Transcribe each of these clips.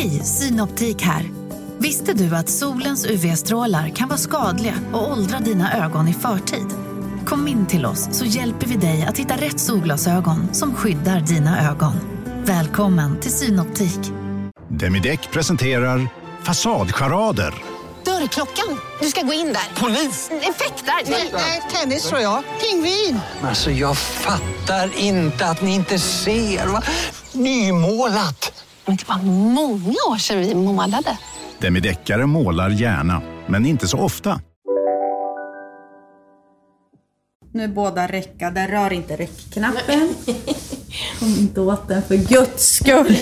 Hej, Synoptik här. Visste du att solens UV-strålar kan vara skadliga och åldra dina ögon i förtid? Kom in till oss så hjälper vi dig att hitta rätt solglasögon som skyddar dina ögon. Välkommen till Synoptik. Demideck presenterar Fasadcharader. Dörrklockan. Du ska gå in där. Polis? Effektar? Nej, tennis tror jag. Pingvin. Alltså jag fattar inte att ni inte ser. Va? Nymålat. Men det var många år sedan vi målade. Demideckare målar gärna, men inte så ofta. Nu är båda räckade. Rör inte räckknappen. Kom inte åt den för guds skull.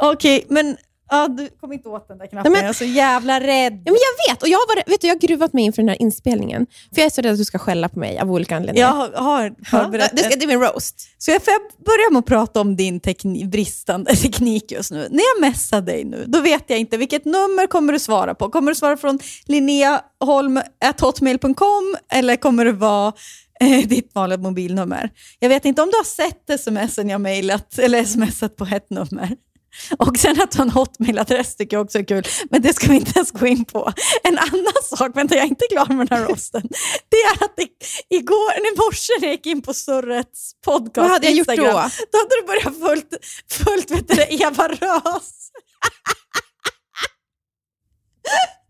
Okej, men ja, du kom inte åt den där knappen. Nej, men- Jag är så jävla rädd. Ja, men jag vet, och jag har, vet du, jag har gruvat mig inför den här inspelningen. För jag är så rädd att du ska skälla på mig av olika anledningar. Jag har, har förberett det, ska, det är min roast. Så jag får jag börja med att prata om din tekni- bristande teknik just nu. När jag messar dig nu, då vet jag inte vilket nummer kommer du svara på. Kommer du svara från linneaholm.hotmail.com eller kommer det vara eh, ditt vanliga mobilnummer? Jag vet inte om du har sett smsen jag mejlat eller smsat på ett nummer. Och sen att du har en hotmailadress tycker jag också är kul, men det ska vi inte ens gå in på. En annan sak, vänta jag är inte klar med den här rosten, det är att det, igår, i morse när jag gick in på Surrets podcast Vad hade jag gjort Instagram, då? då hade du börjat följt, följt vet du, Eva Rös.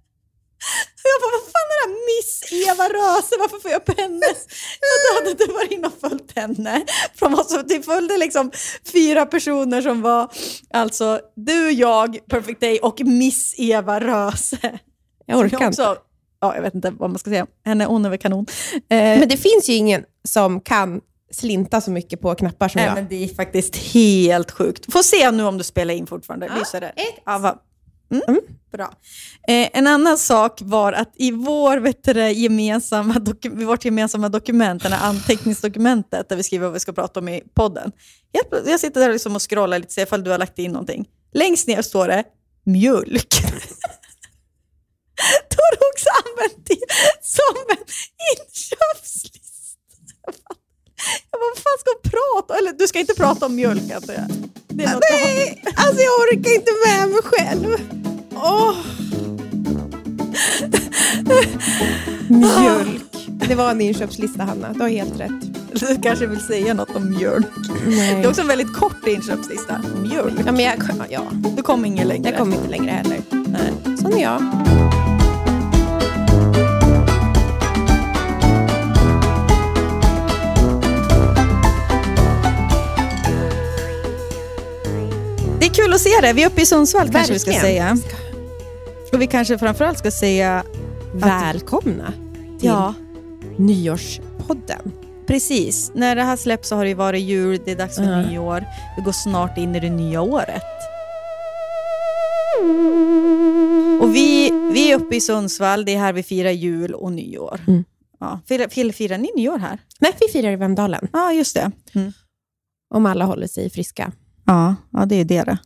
Jag bara, vad fan är det här Miss Eva Röse? Varför får jag upp hennes? Då hade du varit inne och följt henne. Från vad som, du följde liksom fyra personer som var alltså du, jag, Perfect Day och Miss Eva Röse. Jag orkar inte. också, ja, jag vet inte vad man ska säga. Henne, hon är väl kanon. Eh, Men det finns ju ingen som kan slinta så mycket på knappar som Nej, jag. men det är faktiskt helt sjukt. Får se nu om du spelar in fortfarande. Ja, Lyser det? ett. Ja? Mm, Bra. Eh, en annan sak var att i vår, vet du, gemensamma doku- vårt gemensamma dokument, det här anteckningsdokumentet där vi skriver vad vi ska prata om i podden. Jag, jag sitter där liksom och scrollar lite, ser ifall du har lagt in någonting. Längst ner står det mjölk. Då har du också använt det som en inköpslista. Jag bara, vad fan ska hon prata Eller du ska inte prata om mjölk antar jag? Det är något du har- Nej, alltså jag orkar inte med mig själv. Åh, Mjölk. Det var en inköpslista, Hanna. Du har helt rätt. du kanske vill säga något om mjölk. Det är också en väldigt kort inköpslista. Mjölk. Ja, men jag, ja, Du kom ingen längre. jag kommer inte längre heller. Nej. Sån är jag. Kul att se dig. Vi är uppe i Sundsvall kanske vi ska Verkligen. säga. Och vi kanske framförallt ska säga... Välkomna till Ja, nyårspodden. precis. När det här släpps så har det varit jul, det är dags för Ja. nyår. Vi går snart in i det nya året. Och vi, vi är uppe i Sundsvall, det är här vi firar jul och nyår. Mm. Ja, firar, firar, ni nyår här? Nej, vi firar i Vemdalen. Ja, just det. Om alla håller sig friska. Ja, ja det är det. det.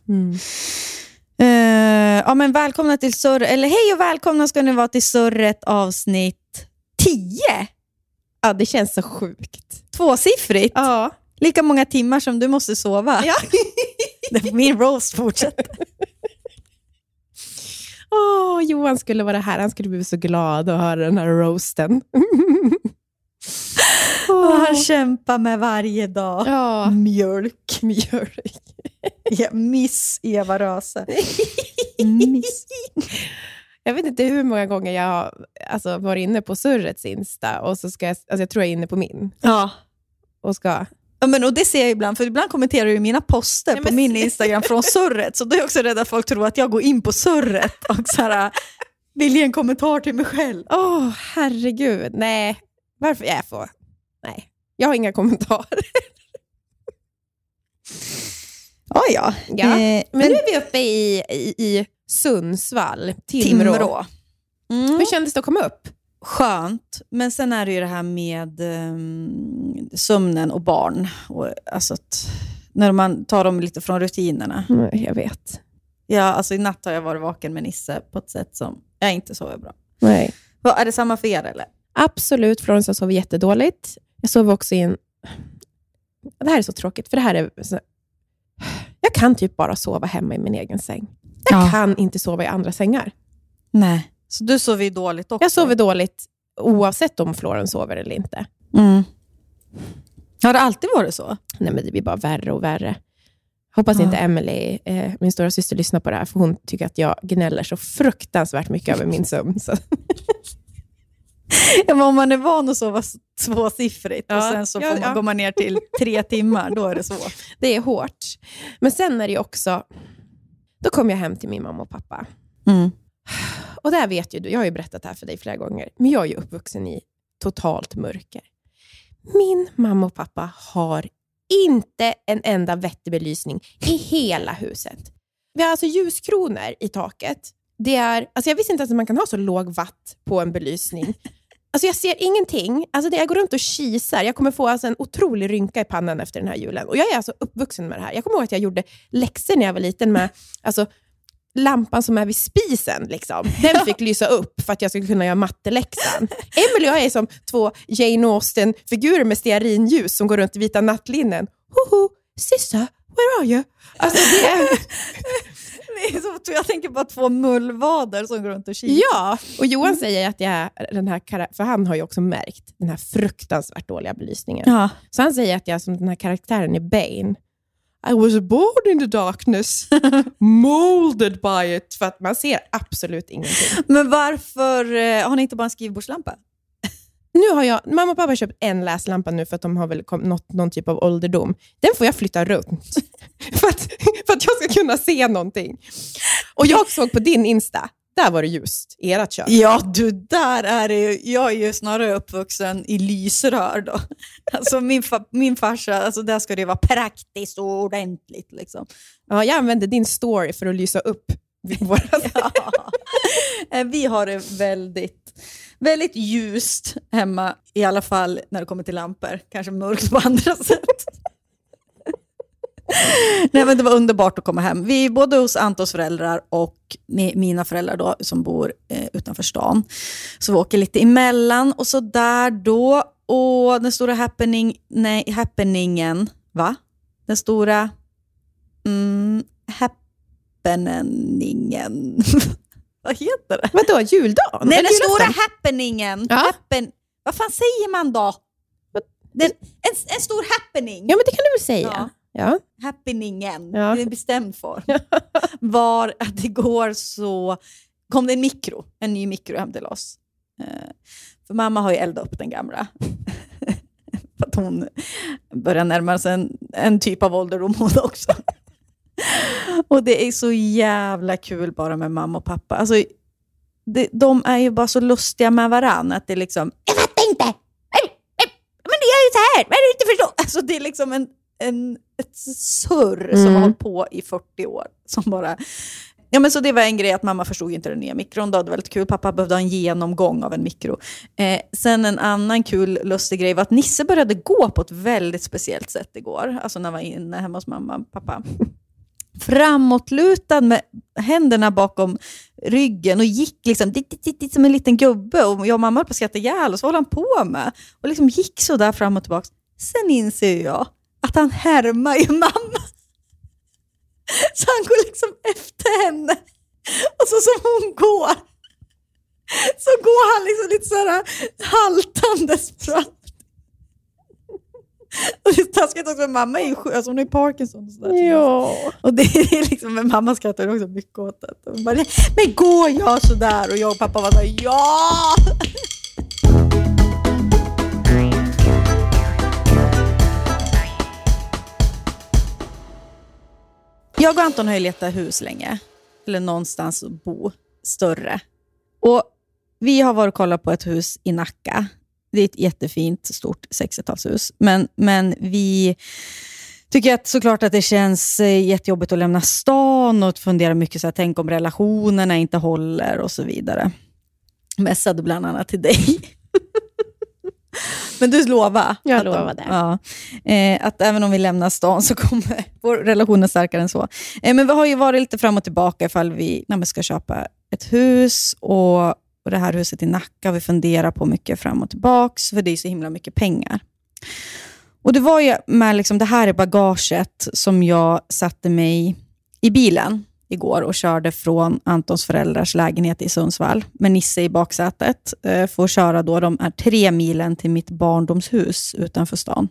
Eh, ja, men välkomna till Surr, eller hej och välkomna ska ni vara till Surret avsnitt 10. Ja, det känns så sjukt. Tvåsiffrigt. Ja. Lika många timmar som du måste sova. Ja. Det- Min roast fortsätter. Åh, Johan skulle vara här. Han skulle bli så glad att höra den här roasten. Och han kämpar med varje dag. Ja, Mjölk. mjölk. Ja, miss Eva Röse. Miss. Jag vet inte hur många gånger jag har alltså, varit inne på Surrets Insta och så ska jag, alltså, jag tror jag är inne på min. Ja. Och ska, Ja, men, och det ser jag ibland, för ibland kommenterar du mina poster Nej, på men- min Instagram från surret, så då är jag också rädd att folk tror att jag går in på surret och så här, vill ge en kommentar till mig själv. åh herregud, nej. Varför? Jag får, nej. Jag har inga kommentarer. Ja, ja. Ja. Eh, Men, nu är vi uppe i, i, i Sundsvall, Timrå. Timrå. Mm. Hur kändes det att komma upp? Skönt, men sen är det ju det här med um, sömnen och barn. Och, alltså att, när man tar dem lite från rutinerna. Jag vet. Ja, alltså I natt har jag varit vaken med Nisse på ett sätt som jag inte sover bra. Nej. Är det samma för er eller? Absolut, Florence har sovit jättedåligt. Jag sov också i en... Det här är så tråkigt, för det här är... Jag kan typ bara sova hemma i min egen säng. Jag Ja. kan inte sova i andra sängar. Nej. Så du sover dåligt också? Jag sover dåligt oavsett om Florens sover eller inte. Mm. Har det alltid varit så? Nej, men det blir bara värre och värre. Hoppas Ja. inte Emily, eh, min stora syster, lyssnar på det här, för hon tycker att jag gnäller så fruktansvärt mycket över min sömn. Så. Ja, om man är van att sova tvåsiffrigt och Ja, sen så ja, man, ja. går man ner till tre timmar, då är det svårt. Det är hårt. Men sen är det också, då kom jag hem till min mamma och pappa. Mm. Och där vet ju du, jag har ju berättat det här för dig flera gånger, men jag är ju uppvuxen i totalt mörker. Min mamma och pappa har inte en enda vettig belysning i hela huset. Vi har alltså ljuskronor i taket. Det är, alltså jag visste inte att man kan ha så låg watt på en belysning. Alltså jag ser ingenting. Alltså det, jag går runt och kisar. Jag kommer få alltså en otrolig rynka i pannan efter den här julen. Och Jag är alltså uppvuxen med det här. Jag kommer ihåg att jag gjorde läxor när jag var liten med alltså, lampan som är vid spisen. Liksom. Den fick lysa upp för att jag skulle kunna göra matteläxan. Emily och jag är som två Jane Austen-figurer med stearinljus som går runt i vita nattlinnen. Hoho, sissa, where are you? Alltså det är, så, jag tänker på två mullvader som går runt och kikar. ja, och Johan säger att jag den här, för han har ju också märkt den här fruktansvärt dåliga belysningen. Ja. Så han säger att jag som den här karaktären i Bane. I was born in the darkness, molded by it. För att man ser absolut ingenting. Men varför eh, har ni inte bara en skrivbordslampa? Nu har jag, mamma och pappa har köpt en läslampa nu för att de har väl nått någon typ av ålderdom. Den får jag flytta runt för, att, för att jag ska kunna se någonting. Och jag såg på din Insta, där var det ljust i ert kök. Ja, du, där är det ju, Jag är ju snarare uppvuxen i lysrör då. Alltså min, fa, min farsa, alltså där ska det vara praktiskt och ordentligt. Liksom. Ja, jag använde din story för att lysa upp våra... Ja. Eh, Vi har det väldigt, väldigt ljust hemma, i alla fall när det kommer till lampor. Kanske mörkt på andra sätt. Nej, men det var underbart att komma hem. Vi är både hos Antons föräldrar och mi- mina föräldrar då, som bor eh, utanför stan. Så vi åker lite emellan och så där då. Och den stora happening, nej, happeningen, va? Den stora mm, happeningen. Vad heter det? Vadå, juldagen? Nej, den stora happeningen. Ja. Happen, vad fan säger man då? Den, en, en stor happening. Ja, men det kan du väl säga? Ja. Ja. Happeningen, Ja. i en bestämd form, var att igår så kom det en mikro, en ny mikro hem till oss. Eh, För mamma har ju eldat upp den gamla. För att hon börjar närma sig en, en typ av ålderdom hon också. Och det är så jävla kul bara med mamma och pappa. Alltså, det, de är ju bara så lustiga med varandra att det är liksom, jag fattar inte! Men det är ju så här, vad är det du inte förstår? Alltså det är liksom en, en, ett surr som Mm. har hållit på i 40 år. Som bara... Ja, men så det var en grej att mamma förstod inte den nya mikron. Då. Det var väldigt kul. Pappa behövde ha en genomgång av en mikro. Eh, sen en annan kul, lustig grej var att Nisse började gå på ett väldigt speciellt sätt igår. Alltså när han var inne hemma hos mamma och pappa. Framåtlutad med händerna bakom ryggen och gick liksom dit, dit, dit, dit, som en liten gubbe. Och jag och mamma höll på att skratta ihjäl oss. Vad håller han på med? Och liksom gick så där fram och tillbaka. Sen inser jag att han härmar ju mamma. Så han går liksom efter henne. Och så som hon går, så går han liksom lite så här haltandes fram. Och det är taskigt också, mamma är ju sjuk, alltså hon ju Parkinson och sådär. Ja. Och det är liksom, men mamma skrattar också mycket åt det. Och bara, men går jag sådär? Och jag och pappa var såhär, ja! Jag och Anton har ju letat hus länge. Eller någonstans att bo större. Och vi har varit och kollat på ett hus i Nacka. Det är ett jättefint, stort 60-talshus. Men, men vi tycker att såklart att det känns eh, jättejobbigt att lämna stan och fundera mycket så här, tänk om relationerna inte håller och så vidare. Mässade bland annat till dig. Men du lovade. Jag att de- lovade. Ja, eh, att även om vi lämnar stan så kommer vår relation är starkare än så. Eh, men vi har ju varit lite fram och tillbaka ifall vi när vi ska köpa ett hus och, och det här huset i Nacka. Vi funderar på mycket fram och tillbaka, för det är så himla mycket pengar. Och Det var ju med liksom det här i bagaget som jag satte mig i bilen igår och körde från Antons föräldrars lägenhet i Sundsvall med Nisse i baksätet. Eh, får köra då de här tre milen till mitt barndomshus utanför stan.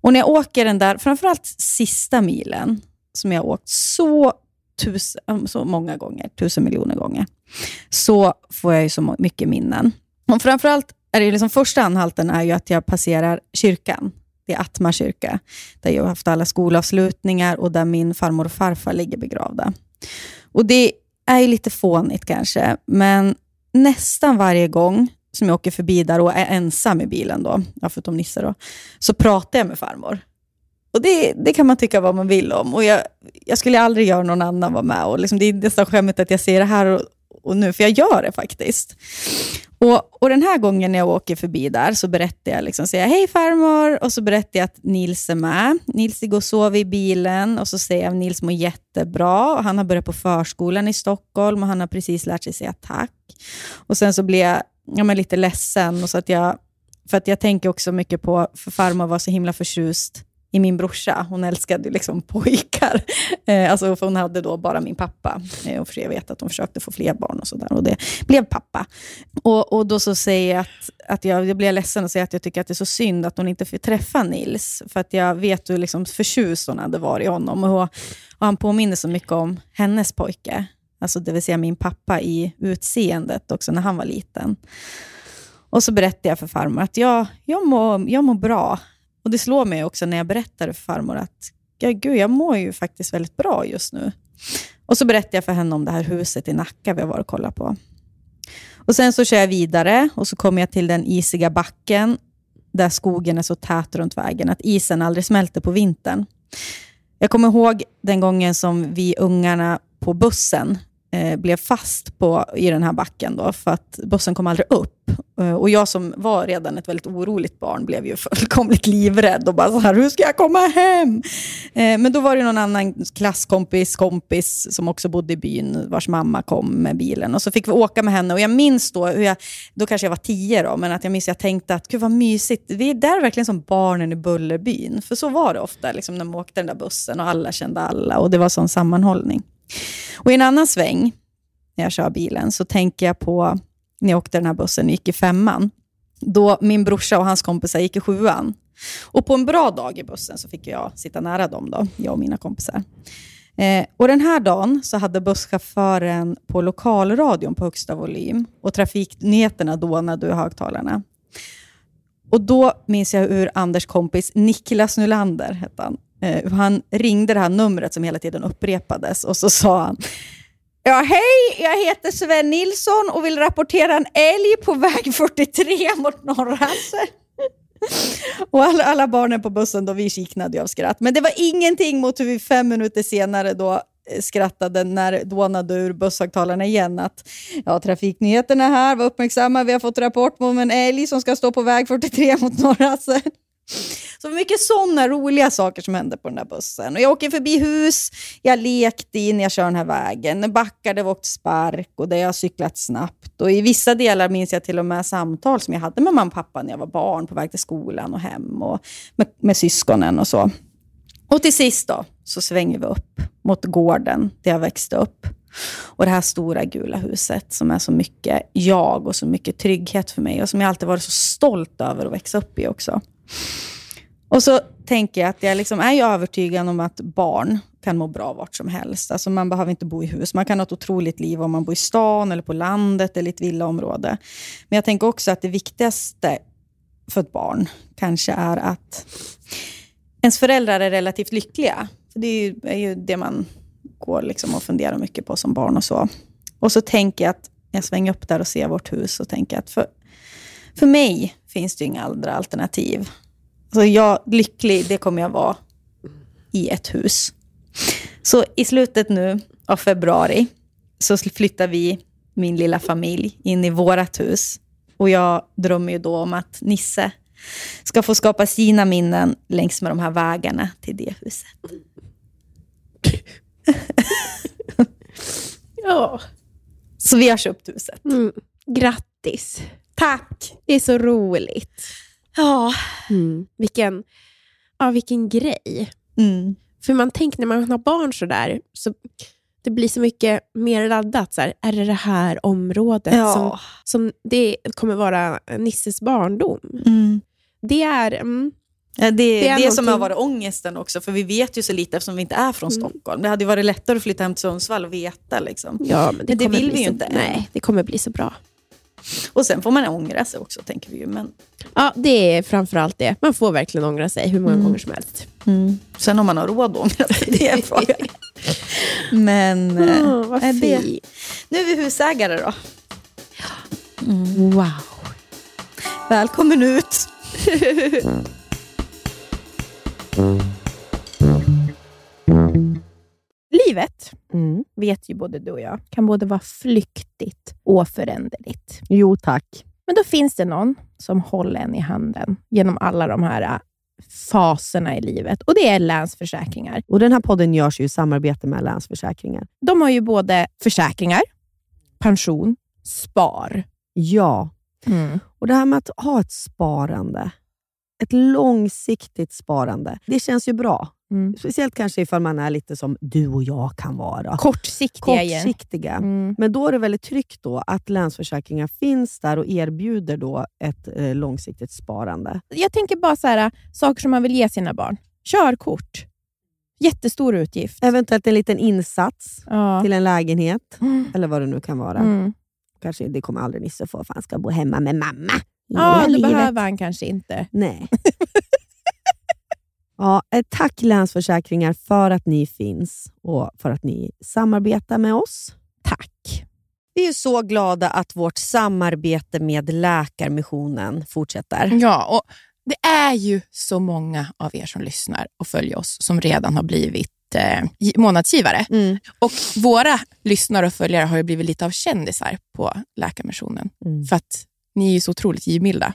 Och när jag åker den där, framförallt sista milen, som jag har åkt så, tusen, mm, så många gånger, tusen miljoner gånger, så får jag ju så mycket minnen. Och framförallt är det liksom första anhalten är ju att jag passerar kyrkan vid Atmar Atma kyrka, där jag har haft alla skolavslutningar och där min farmor och farfar ligger begravda. Och Det är ju lite fånigt kanske, men nästan varje gång som jag åker förbi där och är ensam i bilen, då, ja, förutom Nisse, då, så pratar jag med farmor. Och det, det kan man tycka vad man vill om. Och jag, jag skulle aldrig göra någon annan vara med. Och liksom, det är nästan skämmigt att jag säger det här och, och nu, för jag gör det faktiskt. Och, och Den här gången när jag åker förbi där så berättar jag, liksom, säger hej farmor, och så berättar jag att Nils är med. Nils går och sover i bilen och så säger jag att Nils mår jättebra. Och han har börjat på förskolan i Stockholm och han har precis lärt sig säga tack. Och Sen så blir jag ja, men lite ledsen, och så att jag, för att jag tänker också mycket på, för farmor var så himla förtjust i min brorsa. Hon älskade ju liksom pojkar. Eh, alltså, för hon hade då bara min pappa. Eh, och för jag vet att hon försökte få fler barn och sådär. Och det blev pappa. Och, och då så säger jag att, att jag, jag blir ledsen och säger att jag tycker att det är så synd att hon inte fick träffa Nils. För att jag vet hur liksom förtjust hon hade varit i honom. Och, och han påminner så mycket om hennes pojke. Alltså det vill säga min pappa i utseendet också när han var liten. Och så berättade jag för farmor att jag, jag, mår, jag mår bra. Och Det slår mig också när jag berättar för farmor att ja, gud, jag mår ju faktiskt väldigt bra just nu. Och så berättar jag för henne om det här huset i Nacka vi har varit och kollat på. Och Sen så kör jag vidare och så kommer jag till den isiga backen där skogen är så tät runt vägen att isen aldrig smälter på vintern. Jag kommer ihåg den gången som vi ungarna på bussen eh, blev fast på, i den här backen, då, för att bussen kom aldrig upp. Eh, och jag som var redan ett väldigt oroligt barn blev ju fullkomligt livrädd och bara så här, hur ska jag komma hem? Eh, men då var det någon annan klasskompis, kompis som också bodde i byn, vars mamma kom med bilen. Och så fick vi åka med henne och jag minns då, hur jag, då kanske jag var tio då, men att jag minns jag tänkte att gud vad mysigt, vi är där verkligen som barnen i Bullerbyn. För så var det ofta, liksom, när man åkte den där bussen och alla kände alla och det var sån sammanhållning. Och I en annan sväng, när jag kör bilen, så tänker jag på när jag åkte den här bussen och gick i femman. Då min brorsa och hans kompisar gick i sjuan. Och på en bra dag i bussen så fick jag sitta nära dem, då, jag och mina kompisar. Eh, och Den här dagen så hade busschauffören på lokalradion på högsta volym och trafiknyheterna dånade ur högtalarna. Och Då minns jag hur Anders kompis Niklas Nylander, hette han, eh, han ringde det här numret som hela tiden upprepades och så sa han Ja, hej, jag heter Sven Nilsson och vill rapportera en älg på väg 43 mot Norrasse. och alla, alla barnen på bussen, då, vi kiknade av skratt. Men det var ingenting mot hur vi fem minuter senare då eh, skrattade när dånade ur busshögtalarna igen att ja, trafiknyheterna här var uppmärksamma. Vi har fått rapport om en älg som ska stå på väg 43 mot Norrasse. Så mycket sådana roliga saker som hände på den där bussen. Och jag åker förbi hus jag lekte i när jag kör den här vägen. Backar där vi åkt spark och där jag har cyklat snabbt. Och I vissa delar minns jag till och med samtal som jag hade med mamma och pappa när jag var barn på väg till skolan och hem och med, med syskonen och så. Och till sist då, så svänger vi upp mot gården där jag växte upp. Och det här stora gula huset som är så mycket jag och så mycket trygghet för mig och som jag alltid varit så stolt över att växa upp i också. Och så tänker jag att jag liksom är övertygad om att barn kan må bra vart som helst. Alltså man behöver inte bo i hus. Man kan ha ett otroligt liv om man bor i stan, eller på landet eller i ett villaområde. Men jag tänker också att det viktigaste för ett barn kanske är att ens föräldrar är relativt lyckliga. För det är ju, är ju det man går liksom och funderar mycket på som barn. Och så Och så tänker jag att jag svänger upp där och ser vårt hus och tänker att för, för mig finns det inga andra alternativ. Så jag, lycklig, det kommer jag vara i ett hus. Så i slutet nu av februari så flyttar vi, min lilla familj, in i vårt hus. Och jag drömmer ju då om att Nisse ska få skapa sina minnen längs med de här vägarna till det huset. ja. Så vi har köpt huset. Mm. Grattis. Tack. Det är så roligt. Ja. Mm. Vilken, ja, vilken grej. Mm. För man tänker när man har barn sådär, så det blir så mycket mer laddat. Så här, är det det här området som, som det kommer vara Nisses barndom? Mm. Det är... Mm, Ja, det är Det är det, som har någonting- varit ångesten också, för vi vet ju så lite eftersom vi inte är från Mm. Stockholm. Det hade ju varit lättare att flytta hem till Sundsvall och veta. Liksom. ja, men det, Men det vill vi ju inte. Nej, det kommer bli så bra. Och sen får man ångra sig också, tänker vi ju. Men, Ja, det är framförallt det. Man får verkligen ångra sig hur många Mm. gånger som helst. Sen om man har råd att ångra sig, det är en fråga. Men eh, Åh, vad är det- nu är vi husägare då. Wow. Välkommen ut! Livet, vet ju både du och jag, kan både vara flyktigt och föränderligt. Jo tack. Men då finns det någon som håller en i handen genom alla de här äh, faserna i livet och det är Länsförsäkringar. Och Den här podden görs ju i samarbete med Länsförsäkringar. De har ju både försäkringar, pension, spar. Ja, och det här med att ha ett sparande, ett långsiktigt sparande, det känns ju bra. Mm. Speciellt kanske ifall man är lite som du och jag kan vara. Kortsiktiga. Kortsiktiga. Mm. Men då är det väldigt tryggt då att Länsförsäkringar finns där och erbjuder då ett eh, långsiktigt sparande. Jag tänker bara så här, saker som man vill ge sina barn. Körkort. Jättestor utgift. Eventuellt en liten insats Ja. till en lägenhet, Mm. eller vad det nu kan vara. Mm. Kanske Det kommer aldrig Nisse få, för han ska bo hemma med mamma. Ja, det behöver han kanske inte. Nej. ja, eh, tack Länsförsäkringar för att ni finns och för att ni samarbetar med oss. Tack. Vi är så glada att vårt samarbete med Läkarmissionen fortsätter. Ja, och det är ju så många av er som lyssnar och följer oss som redan har blivit eh, gi- månadsgivare. Mm. Och våra lyssnare och följare har ju blivit lite av kändisar på Läkarmissionen. Mm. För att ni är ju så otroligt givmilda.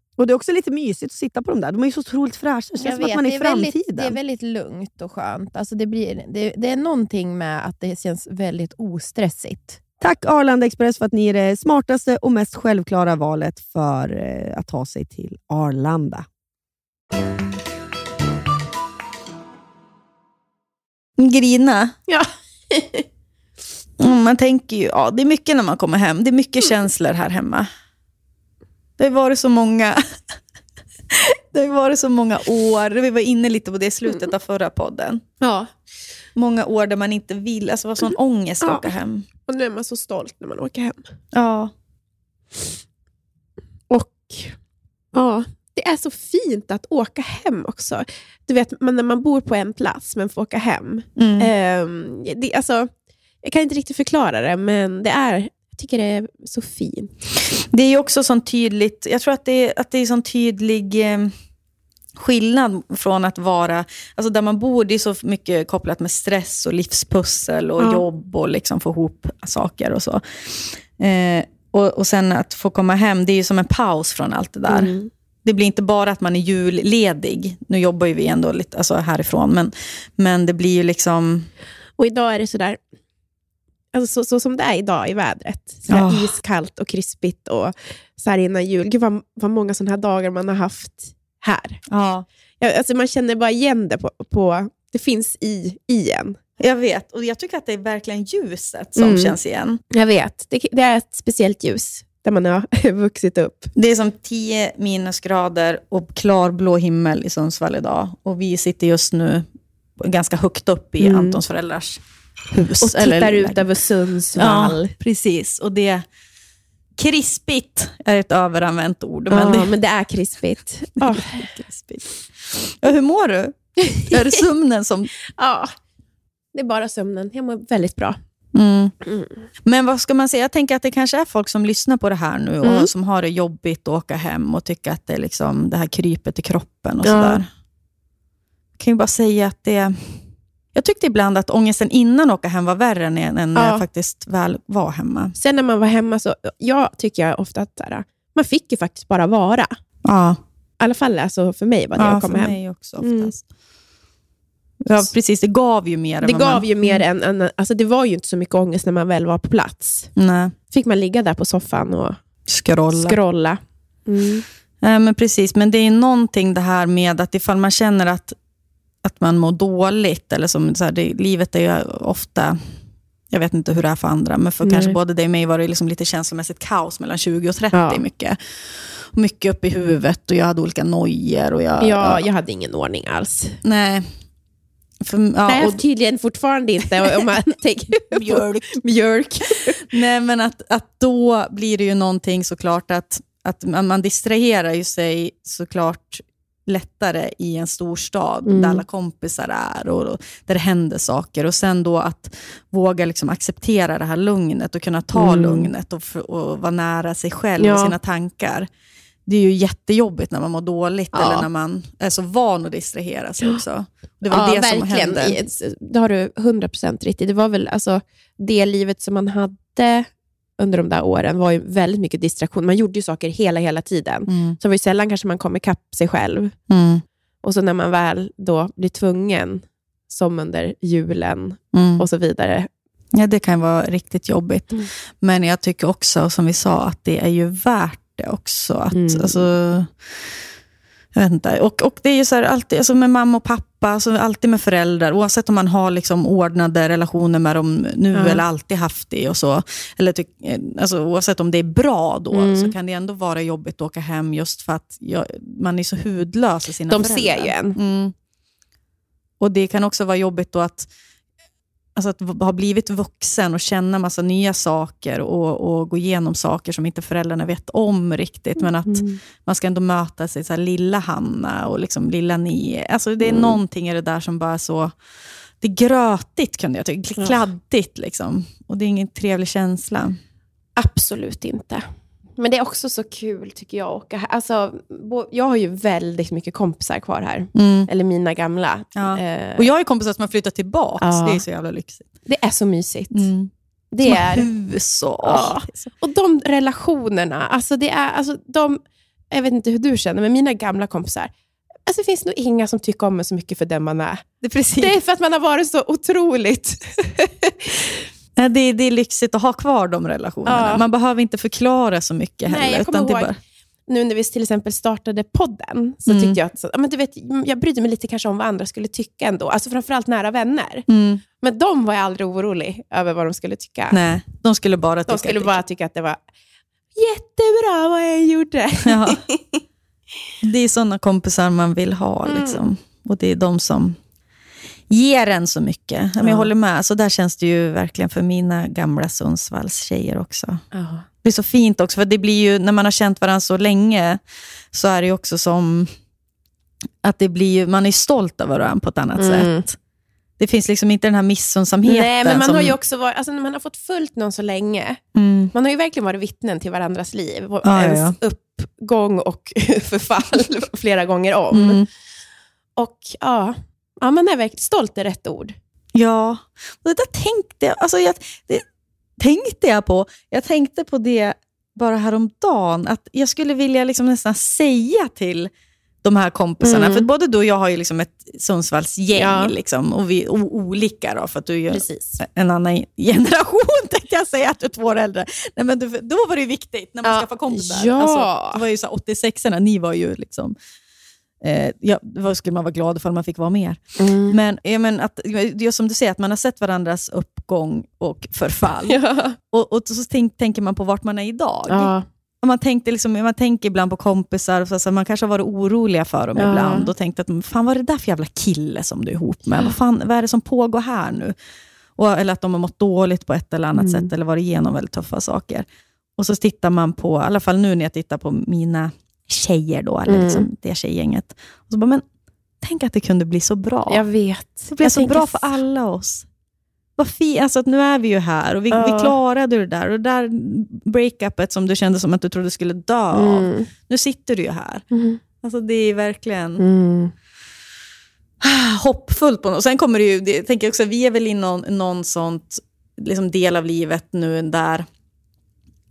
Och Det är också lite mysigt att sitta på de där. De är ju så otroligt fräscha. Det känns som att man är i det, är väldigt, framtiden. det är väldigt lugnt och skönt. Alltså det, blir, det, det är någonting med att det känns väldigt ostressigt. Tack Arlanda Express för att ni är det smartaste och mest självklara valet för eh, att ta sig till Arlanda. Grina. Ja. Mm, man tänker ju, ja, det är mycket när man kommer hem. Det är mycket känslor här hemma. Det har varit så många Det har varit så många år, vi var inne lite på det i slutet av förra podden. Ja. Många år där man inte vill, alltså var sån ångest att Ja. åka hem. Och nu är man så stolt när man åker hem. Ja. Och ja, det är så fint att åka hem också. Du vet, när man bor på en plats men får åka hem. Mm. Ehm, det, alltså, jag kan inte riktigt förklara det, men det är, jag tycker det är så fint. Det är också sån tydligt, jag tror att det är, att det är sån tydlig eh, skillnad från att vara, alltså där man bor, det är så mycket kopplat med stress och livspussel och Ja. jobb och liksom få ihop saker och så. Eh, och, och sen att få komma hem, det är ju som en paus från allt det där. Mm. Det blir inte bara att man är julledig, nu jobbar ju vi ändå lite alltså härifrån, men, men det blir ju liksom, Och idag är det sådär, alltså så, så som det är idag i vädret. Sådär Ja. iskallt och krispigt och så här innan jul. Gud vad, vad många sådana här dagar man har haft här. ja. Ja, Alltså man känner bara igen det på, på det finns i, i en. Jag vet, och jag tycker att det är verkligen ljuset som Mm. känns igen. Jag vet, det, det är ett speciellt ljus där man har vuxit upp. Det är som 10 minusgrader och klarblå himmel i Sundsvall idag. Och vi sitter just nu ganska högt upp i Mm. Antons föräldrars hus. Och tittar eller- ut över Sundsvall. Ja, precis. Och det... Krispigt är ett överanvänt ord. Ja, Men men, det, det är krispigt. Ja. krispigt. Ja, hur mår du? Är det sömnen som... ja, det är bara sömnen. Jag mår väldigt bra. Mm. Mm. Men vad ska man säga? Jag tänker att det kanske är folk som lyssnar på det här nu och Mm. som har det jobbigt att åka hem och tycker att det, är liksom, det här krypet i kroppen och Ja. sådär. Jag kan ju bara säga att det... Jag tyckte ibland att ångesten innan åka hem var värre än, när Ja. jag faktiskt väl var hemma. Sen när man var hemma, så jag tycker jag ofta att här, man fick ju faktiskt bara vara. Ja, I alla fall alltså för mig var det ja att för komma hem. mig också Mm. oftast. Ja, precis. Det gav ju mer. Det gav man, ju mer än, än, alltså det var ju inte så mycket ångest när man väl var på plats. Nej, Fick man ligga där på soffan och scrolla. scrolla. Mm. Nej, men precis. Men det är någonting det här med att ifall man känner att, att man mår dåligt, eller som så här, det, livet är ju ofta, jag vet inte hur det är för andra, men för Nej. kanske både dig och mig var det liksom lite känslomässigt kaos mellan 20 och 30 Ja. mycket. Mycket upp i huvudet och jag hade olika nojor. Och jag, Ja, jag hade ingen ordning alls. Nej. För, ja, Nej, och, tydligen fortfarande inte om man tänker Mjölk. mjölk. Nej, men att, att då blir det ju någonting såklart att, att man, man distraherar ju sig såklart lättare i en storstad Mm. där alla kompisar är och, och där det händer saker. Och sen då att våga liksom acceptera det här lugnet och kunna ta Mm. lugnet och, och vara nära sig själv Ja. och sina tankar. Det är ju jättejobbigt när man mår dåligt Ja. eller när man är så van att distrahera sig också. Det var ja, det som verkligen. hände. I- Det har du 100% rätt i. Det var väl alltså det livet som man hade under de där åren var ju väldigt mycket distraktion. Man gjorde ju saker hela, hela tiden. Mm. Så det var ju sällan kanske man kom ikapp sig själv. Mm. Och så när man väl då blir tvungen, som under julen Mm. och så vidare. Ja, det kan vara riktigt jobbigt. Mm. Men jag tycker också, som vi sa, att det är ju värt det också. Att, Mm. alltså, jag vet inte. Och, och det är ju så här, alltid, alltså med mamma och pappa, alltså alltid med föräldrar, oavsett om man har liksom ordnade relationer med dem nu Ja. eller alltid haft det. och så. Eller tyck, eh, alltså, oavsett om det är bra då, Mm. så kan det ändå vara jobbigt att åka hem just för att jag, man är så hudlös i sina De föräldrar. ser ju en. Mm. Och det kan också vara jobbigt då att, alltså att ha blivit vuxen och känna massa nya saker och, och gå igenom saker som inte föräldrarna vet om riktigt. Men att Mm. man ska ändå möta sig, så här, lilla Hanna och liksom lilla ni. Alltså det är Mm. någonting i det där som bara är så... Det är grötigt kunde jag tycka, kladdigt liksom. Och det är ingen trevlig känsla. Absolut inte. Men det är också så kul tycker jag. att här. Alltså, jag har ju väldigt mycket kompisar kvar här. Mm. Eller mina gamla. Ja. Eh, Och jag har kompisar som har flyttat tillbaka, Ja. det är så jävla lyxigt. det är så mysigt. Mm. Det Som är, hus och... Ja. och de relationerna, alltså det är, alltså de, jag vet inte hur du känner, men mina gamla kompisar, alltså det finns nog inga som tycker om mig så mycket för den man är. Det är precis. Det är för att man har varit så otroligt. Nej, det, är- det är lyxigt att ha kvar de relationerna. Ja. Man behöver inte förklara så mycket heller. Nej, jag kommer utan ihåg bara, nu när vi till exempel startade podden, så Mm. tyckte jag att så, men du vet, jag brydde mig lite kanske om vad andra skulle tycka ändå. Alltså framförallt nära vänner. mm, Men de var jag aldrig orolig över vad de skulle tycka. nej, de skulle bara tycka de skulle bara tycka att det var jättebra vad jag gjorde. Ja. Det är sådana kompisar man vill ha. Mm. Liksom. Och det är de som ger en så mycket. Men jag Ja. håller med. Så där känns det ju verkligen för mina gamla Sundsvalls tjejer också. Det är så fint också, för det blir ju, när man har känt varandra så länge, så är det ju också som att det blir ju, man är stolt över varandra på ett annat Mm. sätt. Det finns liksom inte den här missunnsamheten. Nej, men man som, har ju också varit, alltså när man har fått följt någon så länge, mm, man har ju verkligen varit vittnen till varandras liv. Och Ja, ja, ens uppgång och förfall flera gånger om. mm. Och ja, ja, man är verkligen stolt är rätt ord. Ja, och det där tänkte jag, alltså jag, det tänkte jag på. Jag tänkte på det bara häromdagen, att jag skulle vilja liksom nästan säga till de här kompisarna, Mm. för både du och jag har ju liksom ett Sundsvallsgäng, Ja. liksom, och vi är olika, då, för att du är ju Precis. en annan generation, tänkte jag säga, att du är två år äldre. Nej, men du, då var det ju viktigt när man Ja. skaffar kompisar. Ja. Alltså, det var ju så här 86orna, ni var ju liksom... Eh, ja, vad skulle man vara glad för om man fick vara mer? Mm. Men, ja, men att, är som du säger, att man har sett varandras uppgång och förfall. Ja. Och, och så tänk, tänker man på vart man är idag. Ja. Och man, tänkte liksom, man tänker ibland på kompisar, så, så man kanske har varit oroliga för dem Ja. ibland och tänkt att fan vad är det där för jävla kille som du är ihop med? Vad, fan, vad är det som pågår här nu? Och, eller att de har mått dåligt på ett eller annat Mm. sätt eller varit igenom väldigt tuffa saker. Och så tittar man på, i alla fall nu när jag tittar på mina tjejer, då, eller Mm. liksom det tjejgänget. Och så bara, men tänk att det kunde bli så bra. Jag vet. Det blev Jag så bra för alla oss. Vad fint, alltså att nu är vi ju här och vi, Ja. vi klarade det där. Och det där breakupet som du kände som att du trodde skulle dö av. Mm. Nu sitter du ju här. Mm. Alltså det är verkligen Mm. hoppfullt. På något. Sen kommer det ju, det, jag tänker också, vi är väl i någon, någon sånt liksom del av livet nu där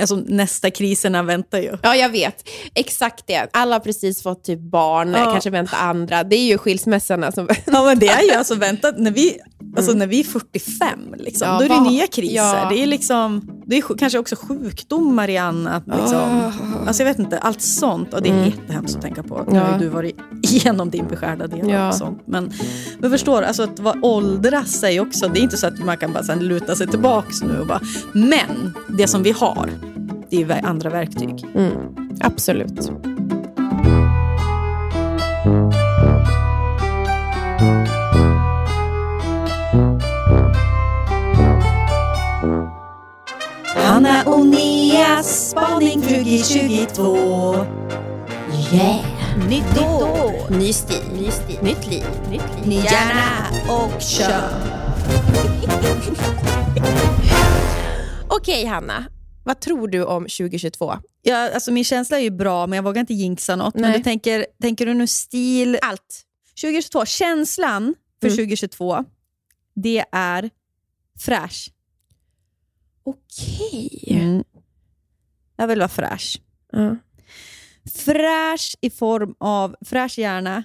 alltså nästa kriserna väntar ju. Ja, jag vet. Exakt det. Alla har precis fått typ barn, Ja. kanske väntar andra. Det är ju skilsmässorna som... Ja, men det är ju alltså väntat, när vi, alltså, när vi är 45, liksom, Ja, då är det vad- nya kriser. ja. Det är, liksom, det är kanske också sjukdomar i annat. Liksom. Alltså, jag vet inte, allt sånt. Och det är Mm. jättehemskt att tänka på. Nu har du varit igenom din beskärda del Ja. och sånt. Men, men förstår, alltså, att vara åldras sig också. Det är inte så att man kan bara sen luta sig tillbaks nu och bara... Men det som vi har, det är ju andra verktyg. Mm. Absolut. Hanna och Nias spaning 2022. Yeah! Nytt år, Ny stil. Ny stil. Nytt liv. Nytt liv. ny hjärna och kön. Okej, Hanna. Vad tror du om 2022? Ja, alltså min känsla är ju bra, men jag vågar inte jinxa något. Men Nej. du tänker, tänker du nu stil? Allt. 2022, känslan för Mm. 2022, det är fräsch. Okej. Mm. Jag vill vara fräsch. Ja. Fräsch i form av fräsch hjärna,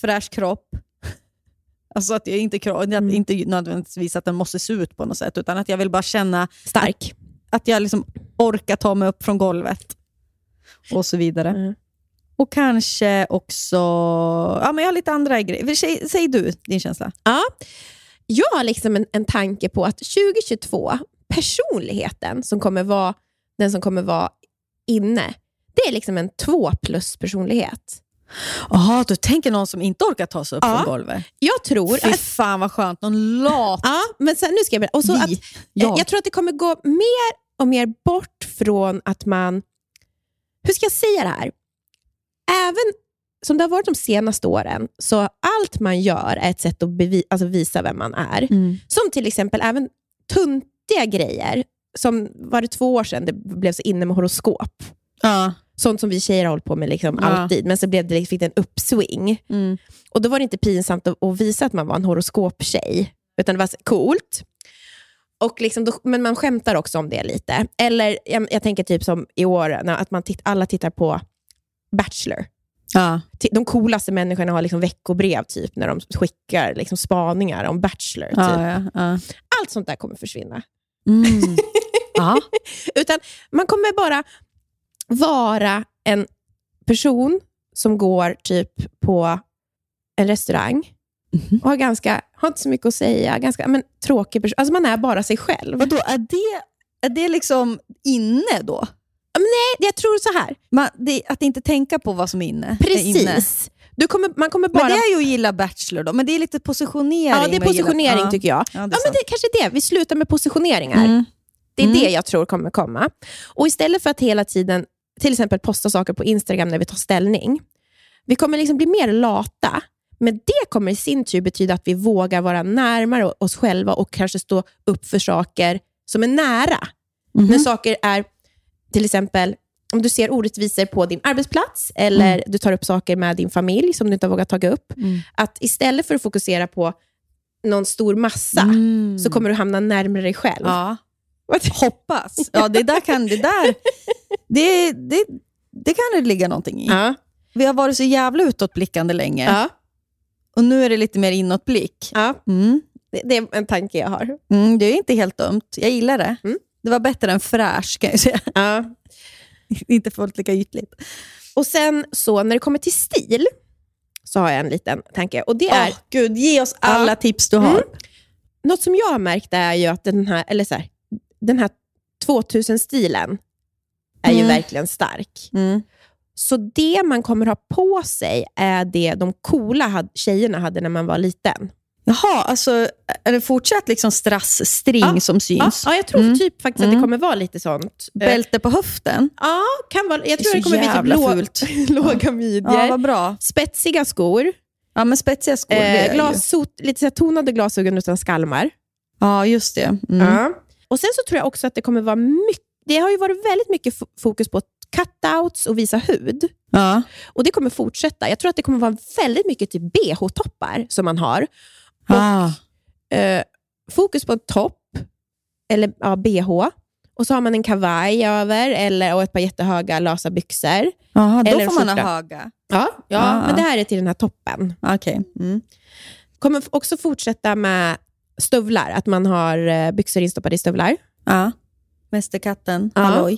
fräsch kropp. Alltså att jag inte, Mm. inte nödvändigtvis att den måste se ut på något sätt, utan att jag vill bara känna Stark. Att jag liksom orkar ta mig upp från golvet. Och så vidare. Mm. Och kanske också... Ja, men jag har lite andra grejer. Säg, säg du din känsla. Ja. Jag har liksom en, en tanke på att 2022, personligheten som kommer vara den som kommer vara inne, det är liksom en två plus personlighet. Jaha, du tänker någon som inte orkar ta sig upp Ja. från golvet? Jag tror Fy att... fan vad skönt. Någon lat Ja, men sen, nu ska jag berätta. Och så vi. att, jag. Jag tror att det kommer gå mer och mer bort från att man... Hur ska jag säga det här? Även som det har varit de senaste åren, så allt man gör är ett sätt att bevi- alltså visa vem man är. Mm. Som till exempel även tuntiga grejer. Som var det två år sedan det blev så inne med horoskop. Ja. Sånt som vi tjejer har hållit på med liksom Ja. alltid, men så blev det, fick det en uppswing. Mm. Och Då var det inte pinsamt att, att visa att man var en horoskoptjej, utan det var så coolt. Och liksom då, men man skämtar också om det lite. Eller jag, jag tänker typ som i år, när, att man titt, alla tittar på Bachelor. Ja. De coolaste människorna har liksom veckobrev typ, när de skickar liksom spaningar om Bachelor. Typ. Ja, ja. Allt sånt där kommer försvinna. Mm. Utan man kommer bara vara en person som går typ på en restaurang Mhm. och har, ganska, har inte så mycket att säga, ganska men, tråkig person. Alltså man är bara sig själv. Vadå, är det, är det liksom inne då? Men nej, jag tror så här. Man, det, att inte tänka på vad som är inne. Är inne. Precis. Du kommer, man kommer bara... Men det är ju att gilla Bachelor då, men det är lite positionering. ja, det är positionering Ja. tycker jag. Ja, Ja, det är men sant. det är kanske det. Vi slutar med positioneringar. Mm. Det är Mm. det jag tror kommer komma. Och istället för att hela tiden till exempel posta saker på Instagram när vi tar ställning. Vi kommer liksom bli mer lata. Men det kommer i sin tur betyda att vi vågar vara närmare oss själva och kanske stå upp för saker som är nära. Mhm. När saker är, till exempel, om du ser orättvisor på din arbetsplats eller du tar upp saker med din familj som du inte har vågat ta upp. Mm. Att istället för att fokusera på någon stor massa Mm. så kommer du hamna närmare dig själv. Ja. Hoppas. Ja, det där kan det där... Det, det, det kan det ligga någonting i. Ja. Vi har varit så jävla utåtblickande länge Ja. Och nu är det lite mer inåtblick. Ja. Mm. Det, det är en tanke jag har. Mm, det är inte helt dumt. Jag gillar det. Mm. Det var bättre än fräsch kan jag säga. Ja. inte fullt lika ytligt. Och sen så när det kommer till stil så har jag en liten tanke. Och det är Åh, Gud, ge oss alla tips du har. Mm. Något som jag har märkt är ju att den här, eller så här, den här 2000-stilen är ju Mm. verkligen stark. Mm. Så det man kommer ha på sig är det de coola tjejerna hade när man var liten. Jaha, alltså är det fortsatt liksom strassstring Ja. som Ja, syns? ja, jag tror Mm. typ faktiskt att Mm. det kommer vara lite sånt. Eh, Bälte på höften? Ja, kan vara, jag Det tror så det kommer bli typ fult. låga midjor. Ja, bra. Spetsiga skor. Ja, men spetsiga skor. det Eh, ju- glassot, lite så tonade glasögon utan skalmar. Ja, just det. Mm. Ja. Och Sen så tror jag också att det kommer vara mycket, det har ju varit väldigt mycket fo- fokus på cutouts och visa hud. Ja. Och det kommer fortsätta. Jag tror att det kommer vara väldigt mycket typ bh-toppar som man har. Och, Ah. eh, fokus på en topp, eller ja, bh. Och så har man en kavaj över eller, och ett par jättehöga lösa byxor. Jaha, då Eller får man ha höga. Ja, ja Ah. men det här är till den här toppen. Okej. Mm. Kommer också fortsätta med stövlar, att man har eh, byxor instoppade i stövlar. Ja. Mästerkatten, Ja.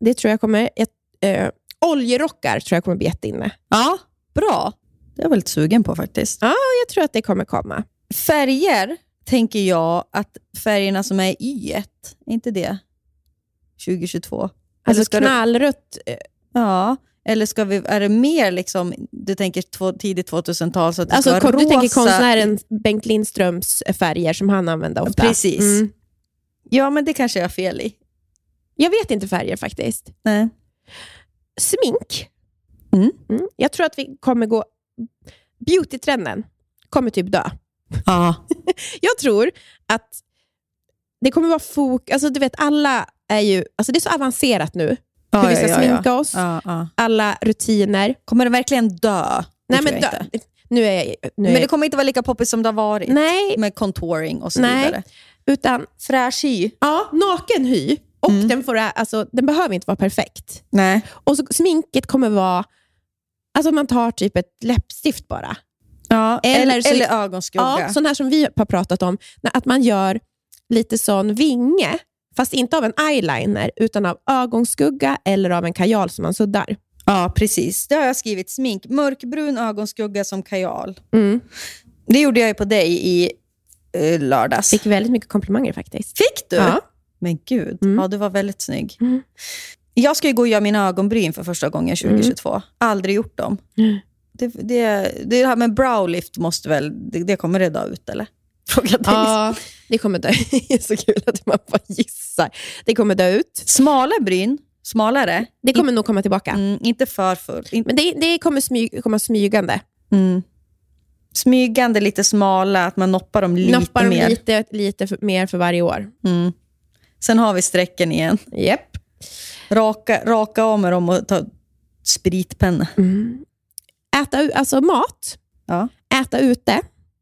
Det tror jag kommer... Ett, eh, oljerockar tror jag kommer bli jätteinne. Ja, bra. Det är jag väldigt sugen på faktiskt. Ja, jag tror att det kommer komma. Färger tänker jag att färgerna som är i ett, är inte det 2022? Eller Alltså knallrött. eh, Ja, eller ska vi, är det mer liksom, du tänker två, tidigt 2000-tal så att Alltså, ska vara du tänker rosa? konstnären Bengt Lindströms färger som han använde ofta. Precis. Mm. Ja, men det kanske jag har fel i. Jag vet inte färger faktiskt. Nej. Smink. Mm. Mm. Jag tror att vi kommer gå... Beautytrenden kommer typ dö. Ja. Jag tror att det kommer vara fok... Alltså du vet, alla är ju... Alltså det är så avancerat nu. Ja, hur vi ska ja, sminka ja. oss, ja. alla rutiner. Kommer det verkligen dö? Nej, men dö, nu är jag... Nu är Men det kommer inte vara lika poppis som det har varit. Nej, Med contouring och så Nej. vidare. utan Fräsch hy. ja, naken hy. Och Mm. den, får, alltså, den behöver inte vara perfekt. Nej. Och så, sminket kommer vara... Alltså man tar typ ett läppstift bara. Ja, Eller eller, så- eller ögonskugga. Ja, sån här som vi har pratat om. Att man gör lite sån vinge, fast inte av en eyeliner, utan av ögonskugga eller av en kajal som man suddar. Ja, precis. Det har jag skrivit. Smink. Mörkbrun ögonskugga som kajal. Mm. Det gjorde jag ju på dig i eh, lördags. Fick väldigt mycket komplimanger faktiskt. Fick du? Ja. Men gud, Mm. ja, du var väldigt snygg. Mm. Jag ska ju gå och göra mina ögonbryn för första gången 2022. Aldrig gjort dem. Mm. Det, det, det här med browlift måste väl, det, det kommer det dö ut eller? Fråga dig. Ja, det kommer dö. Det är så kul att man bara gissar. Det kommer dö ut. Smala bryn, smalare. Det kommer nog komma tillbaka. Mm, inte för full. In, Men det, det kommer smy, komma smygande. mm. Smygande, lite smala, att man noppar dem lite Noppar dem mer. lite, lite för, mer för varje år. Mm. Sen har vi strecken igen. Yep. Raka, raka av med dem och ta spritpenna. Mm. Äta alltså mat. Ja. Äta ute.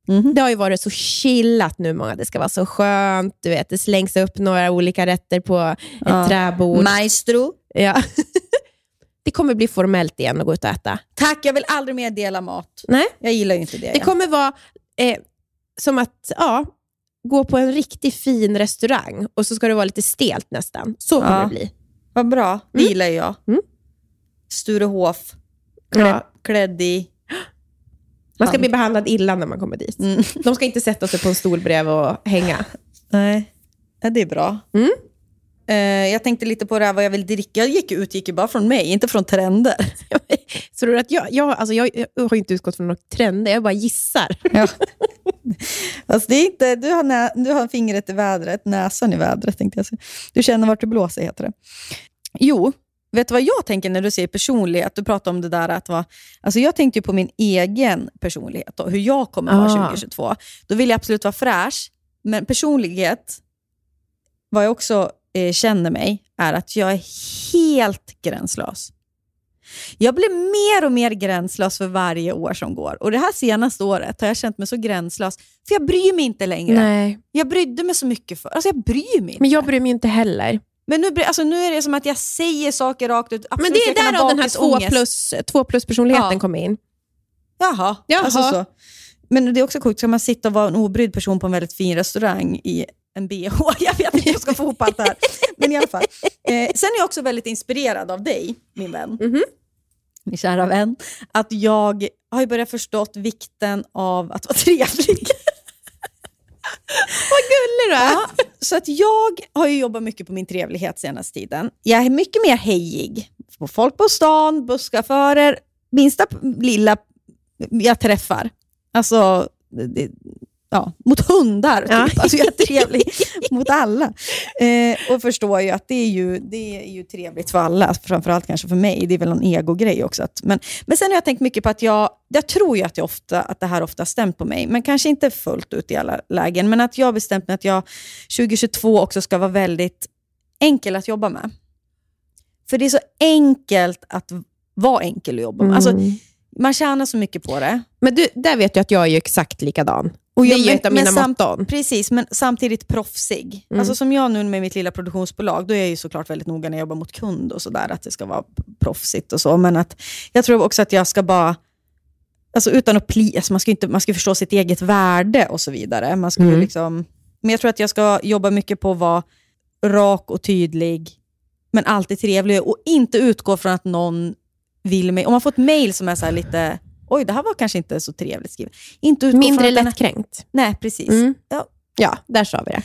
Mhm. Det har ju varit så chillat nu många. Det ska vara så skönt. Du vet, det slängs upp några olika rätter på ett Ja. träbord. Maestro. Ja. det kommer bli formellt igen att gå ut och äta. Tack, jag vill aldrig mer dela mat. Nej. Jag gillar ju inte det. Det kommer vara eh, som att ja, gå på en riktigt fin restaurang och så ska det vara lite stelt nästan. Så kommer Ja. det bli. Vad bra, det Mm. gillar ju jag. Mm. Sturehof, klädd, Ja. klädd i... Man ska Hand. bli behandlad illa när man kommer dit. Mm. De ska inte sätta sig på en stol bredvid och hänga. Nej, ja, det är bra. Mm. Eh, jag tänkte lite på det här vad jag vill dricka. Jag gick, utgick ju bara från mig, inte från trender. Tror du att jag, jag, alltså jag, jag har inte utgått från några trender, jag bara gissar. Ja. Fast det är inte, du, har nä, du har fingret i vädret, näsan i vädret tänkte jag säga. Du känner vart du blåser heter det. Jo, vet du vad jag tänker när du säger personlighet? Du pratar om det där att vara... Alltså jag tänkte ju på min egen personlighet och hur jag kommer vara Ah. 2022. Då vill jag absolut vara fräsch, men personlighet, vad jag också eh, känner mig, är att jag är helt gränslös. Jag blir mer och mer gränslös för varje år som går. Och Det här senaste året har jag känt mig så gränslös, för jag bryr mig inte längre. Nej, Jag brydde mig så mycket för. Alltså jag bryr mig inte. men jag bryr mig inte heller. Men nu, alltså nu är det som att jag säger saker rakt ut. Men Absolut, det är där den här två plus, två plus personligheten Ja. kommer in. Jaha. Jaha. Alltså så. Men det är också sjukt, ska man sitta och vara en obrydd person på en väldigt fin restaurang i en bh? Jag vet inte hur jag ska få ihop allt det här. Men i alla fall. Eh, sen är jag också väldigt inspirerad av dig, min vän. Mhm. Min kära vän. Att jag har börjat förstått vikten av att vara trevlig. Vad gullig du är. Ja, så att jag har jobbat mycket på min trevlighet senaste tiden. Jag är mycket mer hejig. På folk på stan, busschaufförer, minsta lilla jag träffar. Alltså, det, ja, mot hundar. Typ. Ja. Alltså, jag är trevlig mot alla. Eh, och förstår ju att det är ju, det är ju trevligt för alla, framförallt kanske för mig. Det är väl en egogrej också. Att, men, men sen har jag tänkt mycket på att jag, jag tror ju att, jag ofta, att det här ofta har stämt på mig, men kanske inte fullt ut i alla lägen. Men att jag har bestämt mig att jag 2022 också ska vara väldigt enkel att jobba med. För det är så enkelt att vara enkel att jobba med. Alltså, man tjänar så mycket på det. Men du, där vet du att jag är ju exakt likadan. Och det är jag- ju men- ett av mina motton. Precis, men samtidigt proffsig. Mm. Alltså som jag nu med mitt lilla produktionsbolag, då är jag ju såklart väldigt noga när jag jobbar mot kund och sådär, att det ska vara proffsigt och så. Men att jag tror också att jag ska bara, alltså utan att pli, alltså man ska inte, man ska förstå sitt eget värde och så vidare. Man ska Mm. liksom, men jag tror att jag ska jobba mycket på att vara rak och tydlig, men alltid trevlig och inte utgå från att någon vill mig. Om man får ett mail som är så här lite, oj det här var kanske inte så trevligt skrivet. Inte Mindre lättkränkt. Nej, precis. Mm. Ja, Ja, där sa vi det.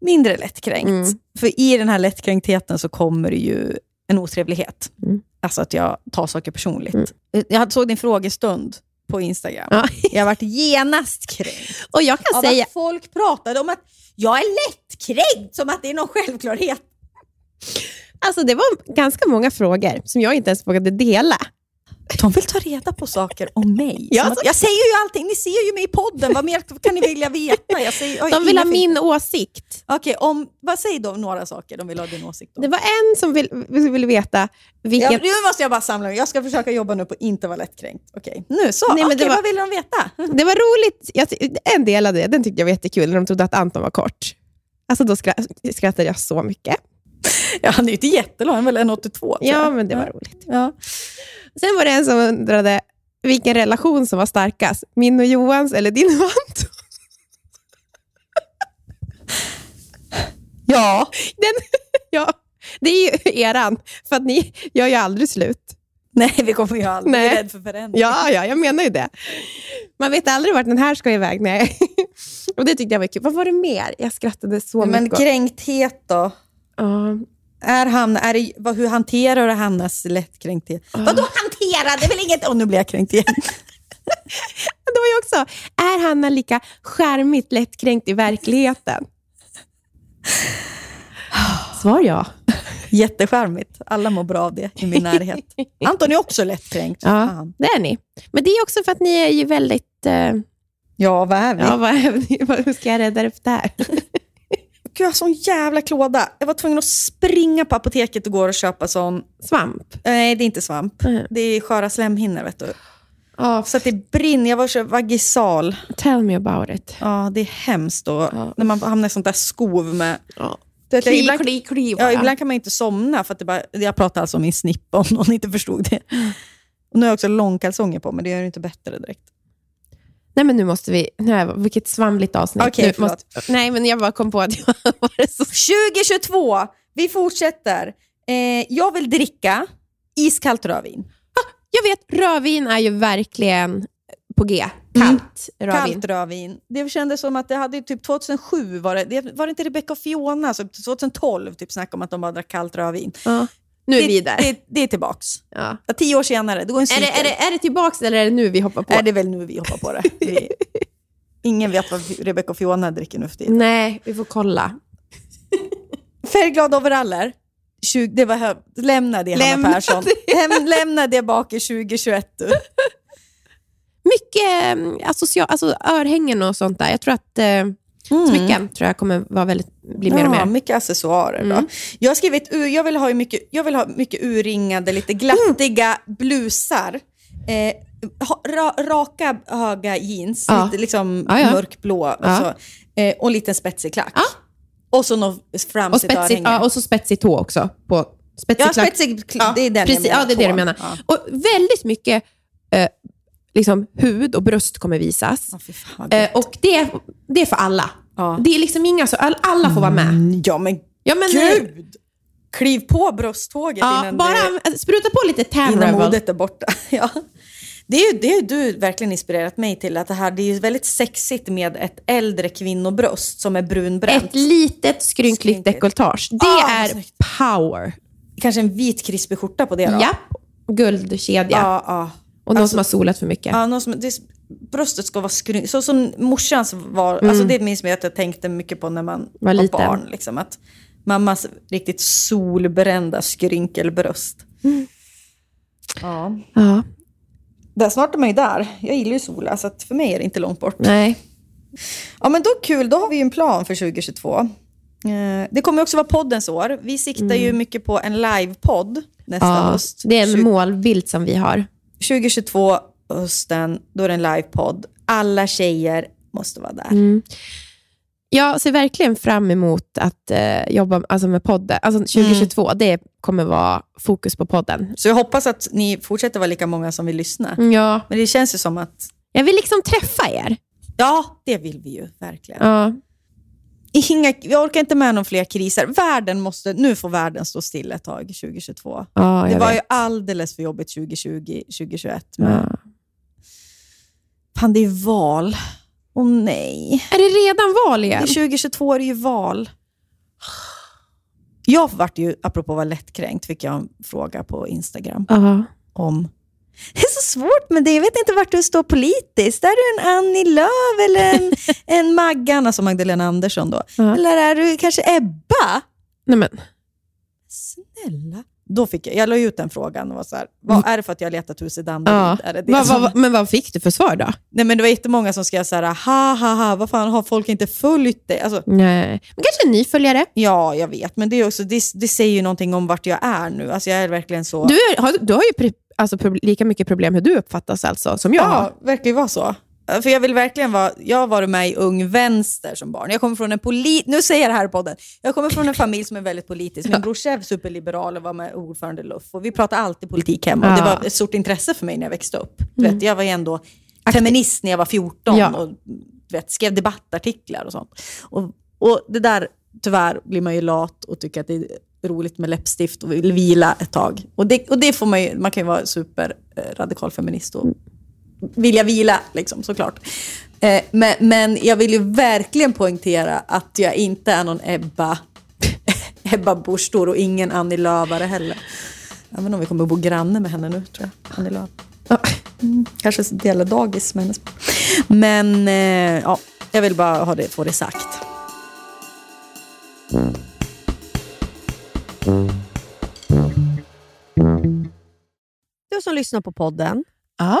mindre lättkränkt. Mm. För i den här lättkränktheten så kommer det ju en otrevlighet. Mm. Alltså att jag tar saker personligt. Mm. Jag såg din frågestund på Instagram. Ja. Jag varit genast kränkt. Och jag kan Av säga, att folk pratade om att jag är lättkränkt, som att det är någon självklarhet. alltså det var ganska många frågor som jag inte ens vågade dela. De vill ta reda på saker om mig. Ja, att, jag säger ju allting, ni ser ju mig i podden. Vad mer kan ni vilja veta? Jag säger, oj, De vill ha inga- min åsikt. Okej, om, vad säger då några saker de vill ha din åsikt om? Det var en som vill, ville veta Ja, vilken... nu måste jag bara samla mig. Jag ska försöka jobba nu på att inte vara lättkränkt. Okej, nu så. Nej, det var- vad vill de veta? Det var roligt. Jag, en del av det, den tyckte jag var jättekul, när de trodde att Anton var kort. Alltså då skra- skrattade jag så mycket. Ja, han är ju inte jättelång, han är väl 1,82. tror Ja, jag. men det var roligt. Ja. Sen var det en som undrade vilken relation som var starkast, min och Johans eller din och Anton. ja. Den, ja, det är ju eran, för att ni gör ju aldrig slut. Nej, vi kommer ju aldrig Nej. bli rädd för förändring. Ja, ja, jag menar ju det. Man vet aldrig vart den här ska iväg. Nej. Och det tyckte jag var kul. Vad var det mer? Jag skrattade så Men mycket. kränkthet då? Är han, är det, vad, hur hanterar du Hannas lättkränkthet? Vadå hantera? Det är väl inget... Och nu blir jag kränkt igen. Det var ju också, är Hanna lika skärmigt lättkränkt i verkligheten? Svar ja. Jättecharmigt. Alla mår bra av det i min närhet. Anton är också lättkränkt. Ja, Fan. det är ni. Men det är också för att ni är ju väldigt... Eh, Ja, vad är vi? ja, vad, hur ska jag rädda det för det här? Gud, jag har sån jävla klåda. Jag var tvungen att springa på apoteket igår och köpa sån... Svamp. Nej, det är inte svamp. Mm. Det är sköra slemhinnor, vet du. Ja, Så att det brinner. Jag var så vagisal. tell me about it. Ja, det är hemskt då. Ja. När man hamnar i sånt där skov med... Du vet, Kli, ibland, kli, kli. ja, ibland kan man inte somna för att det bara... Jag pratar alltså om min snippa om någon inte förstod det. Och nu har jag också långkalsonger på men det gör det inte bättre direkt. Nej, men nu måste vi... Nej, vilket svamligt avsnitt. Okej, nu förlåt. nej, men jag bara kom på att jag var så... 2022! Vi fortsätter. Eh, jag vill dricka iskallt rödvin. Jag vet, rödvin är ju verkligen på G. Kallt rödvin. Kallt rödvin. Det kändes som att det hade typ 2007, var det, var det inte Rebecca och Fiona, så 2012 typ snackade om att de bara drack kallt rödvin. Ja. Nu är det, vi där. Det, det är tillbaks. Ja. Ja, tio år senare, det går en Är, cykel. det, är, det, är det tillbaks eller är det nu vi hoppar på? Nej, det är väl nu vi hoppar på det. Vi, ingen vet vad Rebecca och Fiona dricker nu för tiden. Nej, vi får kolla. Färgglada overaller. 20, det var, hö- lämna det, Lämna Hanna Persson. Läm, lämna det bak i 2021. Du. Mycket associa- alltså, örhängen och sånt där. Jag tror att eh, smycken tror jag kommer vara väldigt, bli mer och Ja, mer. mycket accessoarer. Mm. Jag har skrivit, jag vill ha mycket, jag vill ha mycket urringade, lite glattiga blusar. Eh, ra, raka höga jeans, Ja. lite liksom Ja, ja. mörkblå och, så, eh, och lite spetsig klack. Och så något Och, framsitt spetsig, ja, och så spetsig tå också. På spetsig Ja, klack. spetsig, kl- det är den Precis, jag menar. ja, det är det du menar. Och väldigt mycket eh, liksom, hud och bröst kommer visas. Fy fan. Eh, och det, det är för alla. Ja. Det är liksom inga så, all- alla får vara med. Mm, Ja men Ja, men, eh, gud! Kliv på brösttåget Ja, innan, bara det, eh, spruta på lite tan innan revel. modet är borta. Ja. Det är det är du verkligen inspirerat mig till. att Det här det är väldigt sexigt med ett äldre kvinnobröst som är brunbränt. Ett litet skrynkligt Skrynkligt. dekolletage. Det Ah, är snyggt. power. Kanske en vit krispig skjorta på det då? Japp. Guldkedja. Ja, ja. Och någon Alltså- som har solat för mycket. ja någon som, det, bröstet ska vara skrynkligt. Så som morsans var, Mm. alltså det minns jag att jag tänkte mycket på när man Var var, barn. Liksom, att mammas riktigt solbrända skrynkelbröst. Ja. Ja. Där, snart är man ju där. Jag gillar ju sola, så att för mig är det inte långt bort. Nej. Ja, men då kul. Då har vi ju en plan för 2022. Eh, Det kommer också vara poddens år. Vi siktar ju mycket på en livepodd nästa Mm. Ja, höst. det är en Tju- målbild som vi har. 2022, hösten, då är det en livepodd. Alla tjejer måste vara där. Mm. Jag ser verkligen fram emot att eh, jobba alltså med podden. Alltså 2022, det kommer vara fokus på podden. Så jag hoppas att ni fortsätter vara lika många som vill lyssna. Ja. Men det känns ju som att, Jag vill liksom träffa er. ja, det vill vi ju verkligen. Ja. Inga, jag orkar inte med någon fler kriser. Världen måste, nu får världen stå still ett tag, 2022. Ja, det var ju vet. alldeles för jobbigt 2020, 2021. Men Ja. Fan, det är val. Åh nej. Är det redan val Det igen? är 2022 är det ju val. Jag vart ju, apropå att vara lättkränkt, fick jag en fråga på Instagram Ja. om det är så svårt med det. Jag vet inte vart du står politiskt. Är du en Annie Lööf eller en, en Maggan, alltså Magdalena Andersson då? Ja. Eller är du kanske Ebba? Nej, men. Snälla. Då fick jag, jag la ut den frågan och var så här, vad är det för att jag har letat hus i Danderyd? Ja. Är det det Vad- som- vad- men vad fick du för svar då? Nej men det var jättemånga som skrev så här, ha ha ha, vad fan har folk inte följt det? Alltså, Nej. Men kanske en ny följare? ja, jag vet, men det, är också, det, det säger ju någonting om vart jag är nu. Alltså jag är verkligen så... Du, är, har, du har ju alltså, lika mycket problem hur du uppfattas alltså, som jag har. ja, verkar ju vara så. För jag vill verkligen vara, jag har varit med i Ung Vänster som barn. Jag kommer från en polit, nu säger jag det här i podden. Jag kommer från en familj som är väldigt politisk. Min brorsa är superliberal och var med ordförande LUF. Och vi pratar alltid politik hemma. Och det Ja. var ett stort intresse för mig när jag växte upp. Du vet, jag var ju ändå feminist när jag var 14 Ja. och du vet, skrev debattartiklar och sånt. Och, och det där, tyvärr, blir man ju lat och tycker att det är roligt med läppstift och vill vila ett tag. Och det, och det får man ju, man kan ju vara superradikal feminist och vilja vila, liksom, såklart. Eh, men, men jag vill ju verkligen poängtera att jag inte är någon Ebba, Ebba Busch och ingen Annie Lööfare heller. Även om vi kommer att bo granne med henne nu, tror jag. Annie Lööf. Mm, kanske dela dagis med hennes Men eh, ja, jag vill bara ha det, få det sagt. Du som lyssnar på podden Ja.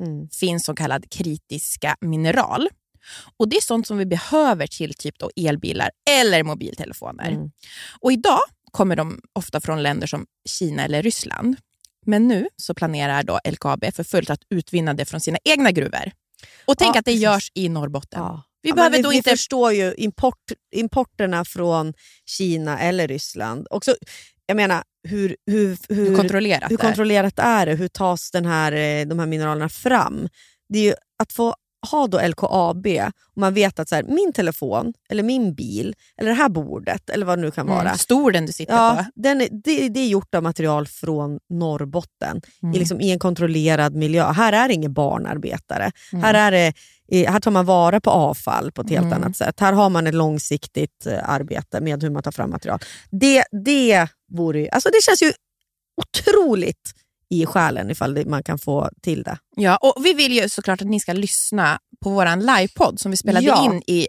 Mm. finns så kallad kritiska mineral. Och Det är sånt som vi behöver till typ då elbilar eller mobiltelefoner. Mm. Och Idag kommer de ofta från länder som Kina eller Ryssland. Men nu så planerar då LKAB för fullt att utvinna det från sina egna gruvor. Och tänk Ja, att det görs i Norrbotten. Ja. Vi Ja, behöver då vi, inte... Vi förstår ju import, importerna från Kina eller Ryssland. Också, jag menar, hur, hur, hur, Hur kontrollerat hur det är. kontrollerat är det? Hur tas den här, eh, de här mineralerna fram? Det är ju att få ha då LKAB och man vet att så här, min telefon, eller min bil, eller det här bordet, eller vad det nu kan vara. Mm, stolen du sitter Ja, på. den är, det, det är gjort av material från Norrbotten Mm. i, liksom, i en kontrollerad miljö. Här är det ingen barnarbetare. Mm. Här, är det, här tar man vara på avfall på ett helt Mm. annat sätt. Här har man ett långsiktigt eh, arbete med hur man tar fram material. Det, det, vore, alltså det känns ju otroligt i själen ifall man kan få till det. Ja, och vi vill ju såklart att ni ska lyssna på vår livepodd som vi spelade Ja. in i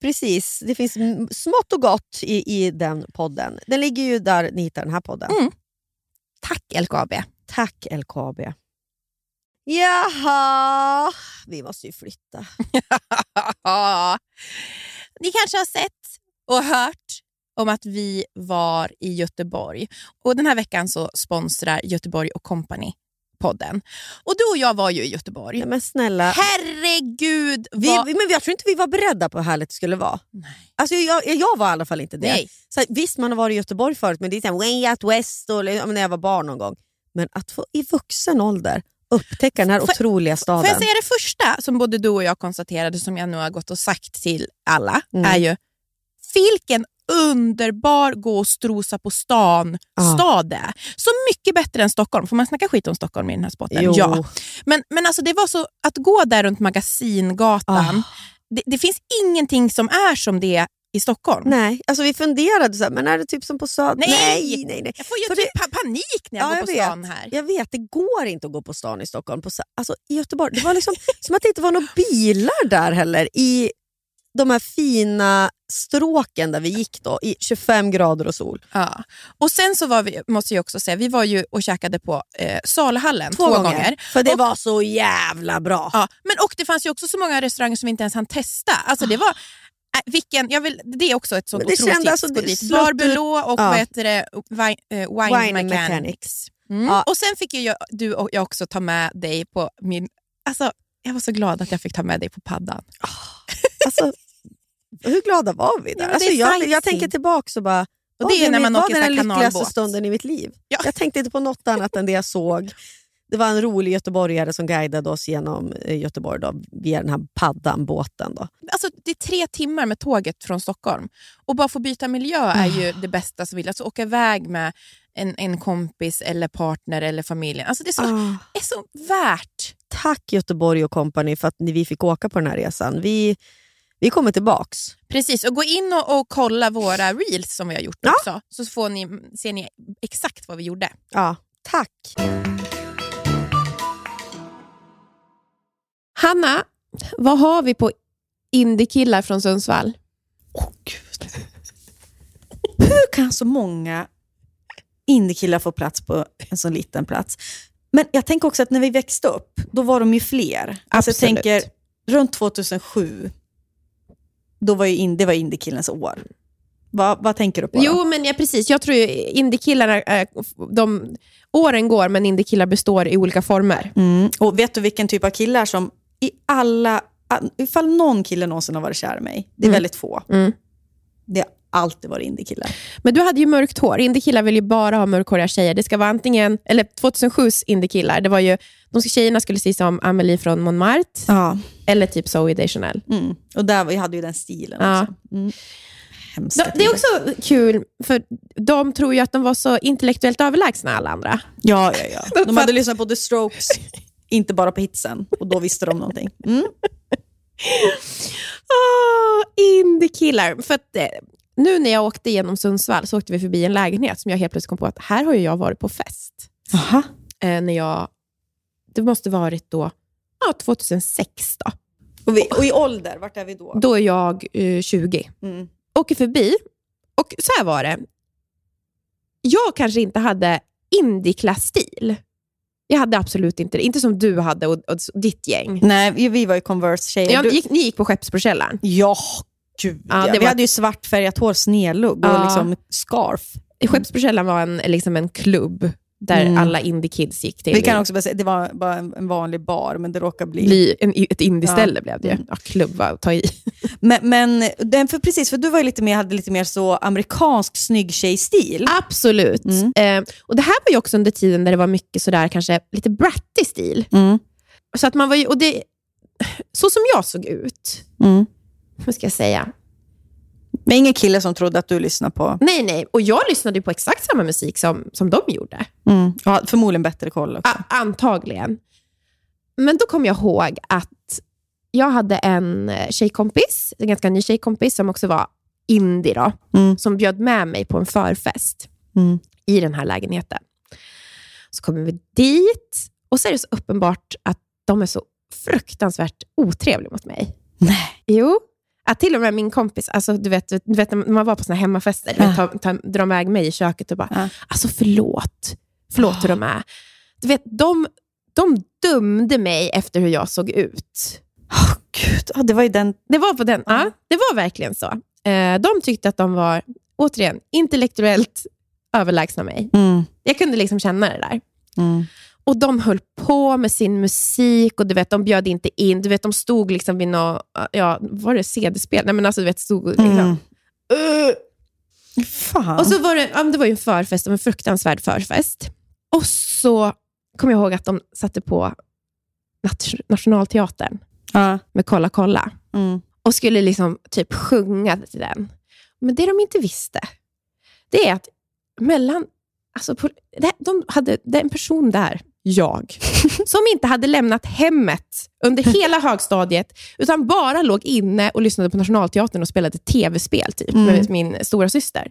precis. Det finns smått och gott i, i den podden. Den ligger ju där ni hittar den här podden. Mm. Tack LKAB. Tack LKAB. Jaha, vi måste ju flytta. Ni kanske har sett och hört om att vi var i Göteborg. Och Den här veckan så sponsrar Göteborg och Company podden. Och Du och jag var ju i Göteborg. Nej, men snälla, Herregud! vad... vi, men jag tror inte vi var beredda på hur härligt det skulle vara. Nej. Alltså, jag, jag var i alla fall inte det. Nej. Så, visst, man har varit i Göteborg förut, men det är så här, way out west och, eller, när jag var barn någon gång. Men att få i vuxen ålder upptäcka den här Får- otroliga staden. Får jag säga det första som både du och jag konstaterade, som jag nu har gått och sagt till alla, Mm. är ju vilken underbar gå och strosa på stan Ja. stad det är. Så mycket bättre än Stockholm. Får man snacka skit om Stockholm i den här spotten? Jo. Ja. Men, men alltså det var så att gå där runt Magasingatan, Ah. det, det finns ingenting som är som det i Stockholm. Nej, alltså vi funderade så här, men är det typ som på Söder? Nej! nej, nej. nej. Jag får ju För typ pa- panik när jag Ja, går jag på vet. stan här. Jag vet, det går inte att gå på stan i Stockholm. På, alltså, I Göteborg, det var liksom som att det inte var några bilar där heller. I de här fina stråken där vi gick då, i 25 grader och sol. Ja. Och sen så var vi, måste jag också säga, vi var ju och käkade på eh, Salhallen två, gånger. För det Och- var så jävla bra. Ja, men och det fanns ju också så många restauranger som vi inte ens hann testa. Alltså det var, äh, vilken, jag vill, det är också ett sånt otroligt tips. alltså, Gå det dit. slått Bar ut- Bulot och Ja. vad heter det, wine, eh, wine, Wine Mechanics. Mechanics. Mm. Ja. Och sen fick ju jag, du och jag också ta med dig på min... Alltså, jag var så glad att jag fick ta med dig på paddan. Alltså, hur glada var vi Ja, där? men alltså, jag, jag tänker tillbaka och bara, Och det är var när man var åker här den lyckligaste stunden i mitt liv. Ja. Jag tänkte inte på något annat än det jag såg. Det var en rolig göteborgare som guidade oss genom eh, Göteborg då, via den här paddan, båten. Då. Alltså, det är tre timmar med tåget från Stockholm. Och bara få byta miljö är ju det bästa som vill. Alltså åka iväg med en, en kompis eller partner eller familjen. Alltså, det är så, Ah. är så värt. Tack Göteborg och company för att ni, vi fick åka på den här resan. Vi, vi kommer tillbaks. Precis, och gå in och, och kolla våra reels som vi har gjort Ja. också. Så får ni, ser ni exakt vad vi gjorde. Ja, tack. Hanna, vad har vi på indiekillar från Sundsvall? Åh gud. Hur kan så många indiekillar få plats på en så liten plats? Men jag tänker också att när vi växte upp, då var de ju fler. Alltså jag Absolut. tänker runt 2007, då var ju in, det var indiekillens år. Va, vad tänker du på? då? Jo, men ja, precis. Jag tror ju indiekillarna, eh, de, åren går, men indiekillar består i olika former. Mm. Och vet du vilken typ av killar som i alla... Ifall någon kille någonsin har varit kär i mig, det är Mm. väldigt få. Mm. Det har alltid varit indiekillar. Men du hade ju mörkt hår. Indiekillar vill ju bara ha mörkhåriga tjejer. Det ska vara antingen, eller 2007s indiekillar, det var ju, de tjejerna skulle se som Amelie från Montmartre, Ja. eller typ Zoe Deschanel. Mm. Och där, vi hade ju den stilen Ja. också. Mm. De, det är också kul, för de tror ju att de var så intellektuellt överlägsna alla andra. Ja, ja, ja. De hade lyssnat på The Strokes, inte bara på hitsen. Och då visste de någonting. Mm. Oh, indiekillar. För att, eh, nu när jag åkte genom Sundsvall så åkte vi förbi en lägenhet som jag helt plötsligt kom på att här har jag varit på fest. Aha. Eh, när jag, det måste varit då ja, 2006. Då. Och, vi, och i ålder, vart är vi då? Då är jag eh, 20. Mm. Åker förbi. Och så här var det. Jag kanske inte hade indie-klass-stil. Jag hade absolut inte det. Inte som du hade och, och ditt gäng. Nej, vi, var ju Converse-tjejer. Ja, Du- gick, ni gick på Skeppsbrokällaren. Ja, gud Ja, ja. Vi var- hade ju svartfärgat hår, snedlugg och Ja. liksom scarf. Skeppsbrokällaren var en, liksom en klubb där Mm. alla indie-kids gick till. Vi kan också säga, det var bara en, vanlig bar, men det råkade bli... bli en, ett indie-ställe Ja. blev det. Mm. Ja, klubb var att ta i. Men, men den, för precis, för du var ju lite mer, hade lite mer så amerikansk snygg tjej-stil. Absolut. Mm. Eh, och Det här var ju också under tiden där det var mycket sådär kanske lite bratty stil. Mm. Så att man var ju, och det, så som jag såg ut, Mm. hur ska jag säga? Men ingen kille som trodde att du lyssnade på... Nej, nej. Och jag lyssnade på exakt samma musik som, som de gjorde. Mm. Ja, förmodligen bättre koll också. A- antagligen. Men då kom jag ihåg att jag hade en eh, tjejkompis, en ganska ny tjejkompis som också var indie, då, Mm. som bjöd med mig på en förfest Mm. i den här lägenheten. Så kommer vi dit och så är det så uppenbart att de är så fruktansvärt otrevliga mot mig. Nej. Jo. Att till och med min kompis, alltså, du, vet, du vet när man var på såna hemmafester, du vet, ta, ta, drar iväg mig i köket och bara, Ja. alltså förlåt. Förlåt hur de är. Du vet, de, de dömde mig efter hur jag såg ut. Åh, Gud, ja, det var ju den... Det var, på den, ja, det var verkligen så. Eh, de tyckte att de var, återigen, intellektuellt överlägsna mig. Mm. Jag kunde liksom känna det där. Mm. Och de höll på med sin musik och du vet, de bjöd inte in. Du vet, de stod liksom vid något, ja, var det CD-spel? Nej, men alltså, du vet, stod liksom, Mm. "Ugh." Fan. Och så var det, ja, det var ju en förfest, en fruktansvärd förfest. Och så kom jag ihåg att de satte på nat- Nationalteatern ja. med Kolla kolla mm. och skulle liksom typ sjunga till den. Men det de inte visste, det är att mellan... Alltså på, det, de hade, det är en person där, jag, som inte hade lämnat hemmet under hela högstadiet, utan bara låg inne och lyssnade på Nationalteatern och spelade tv-spel typ, Mm. med min stora syster.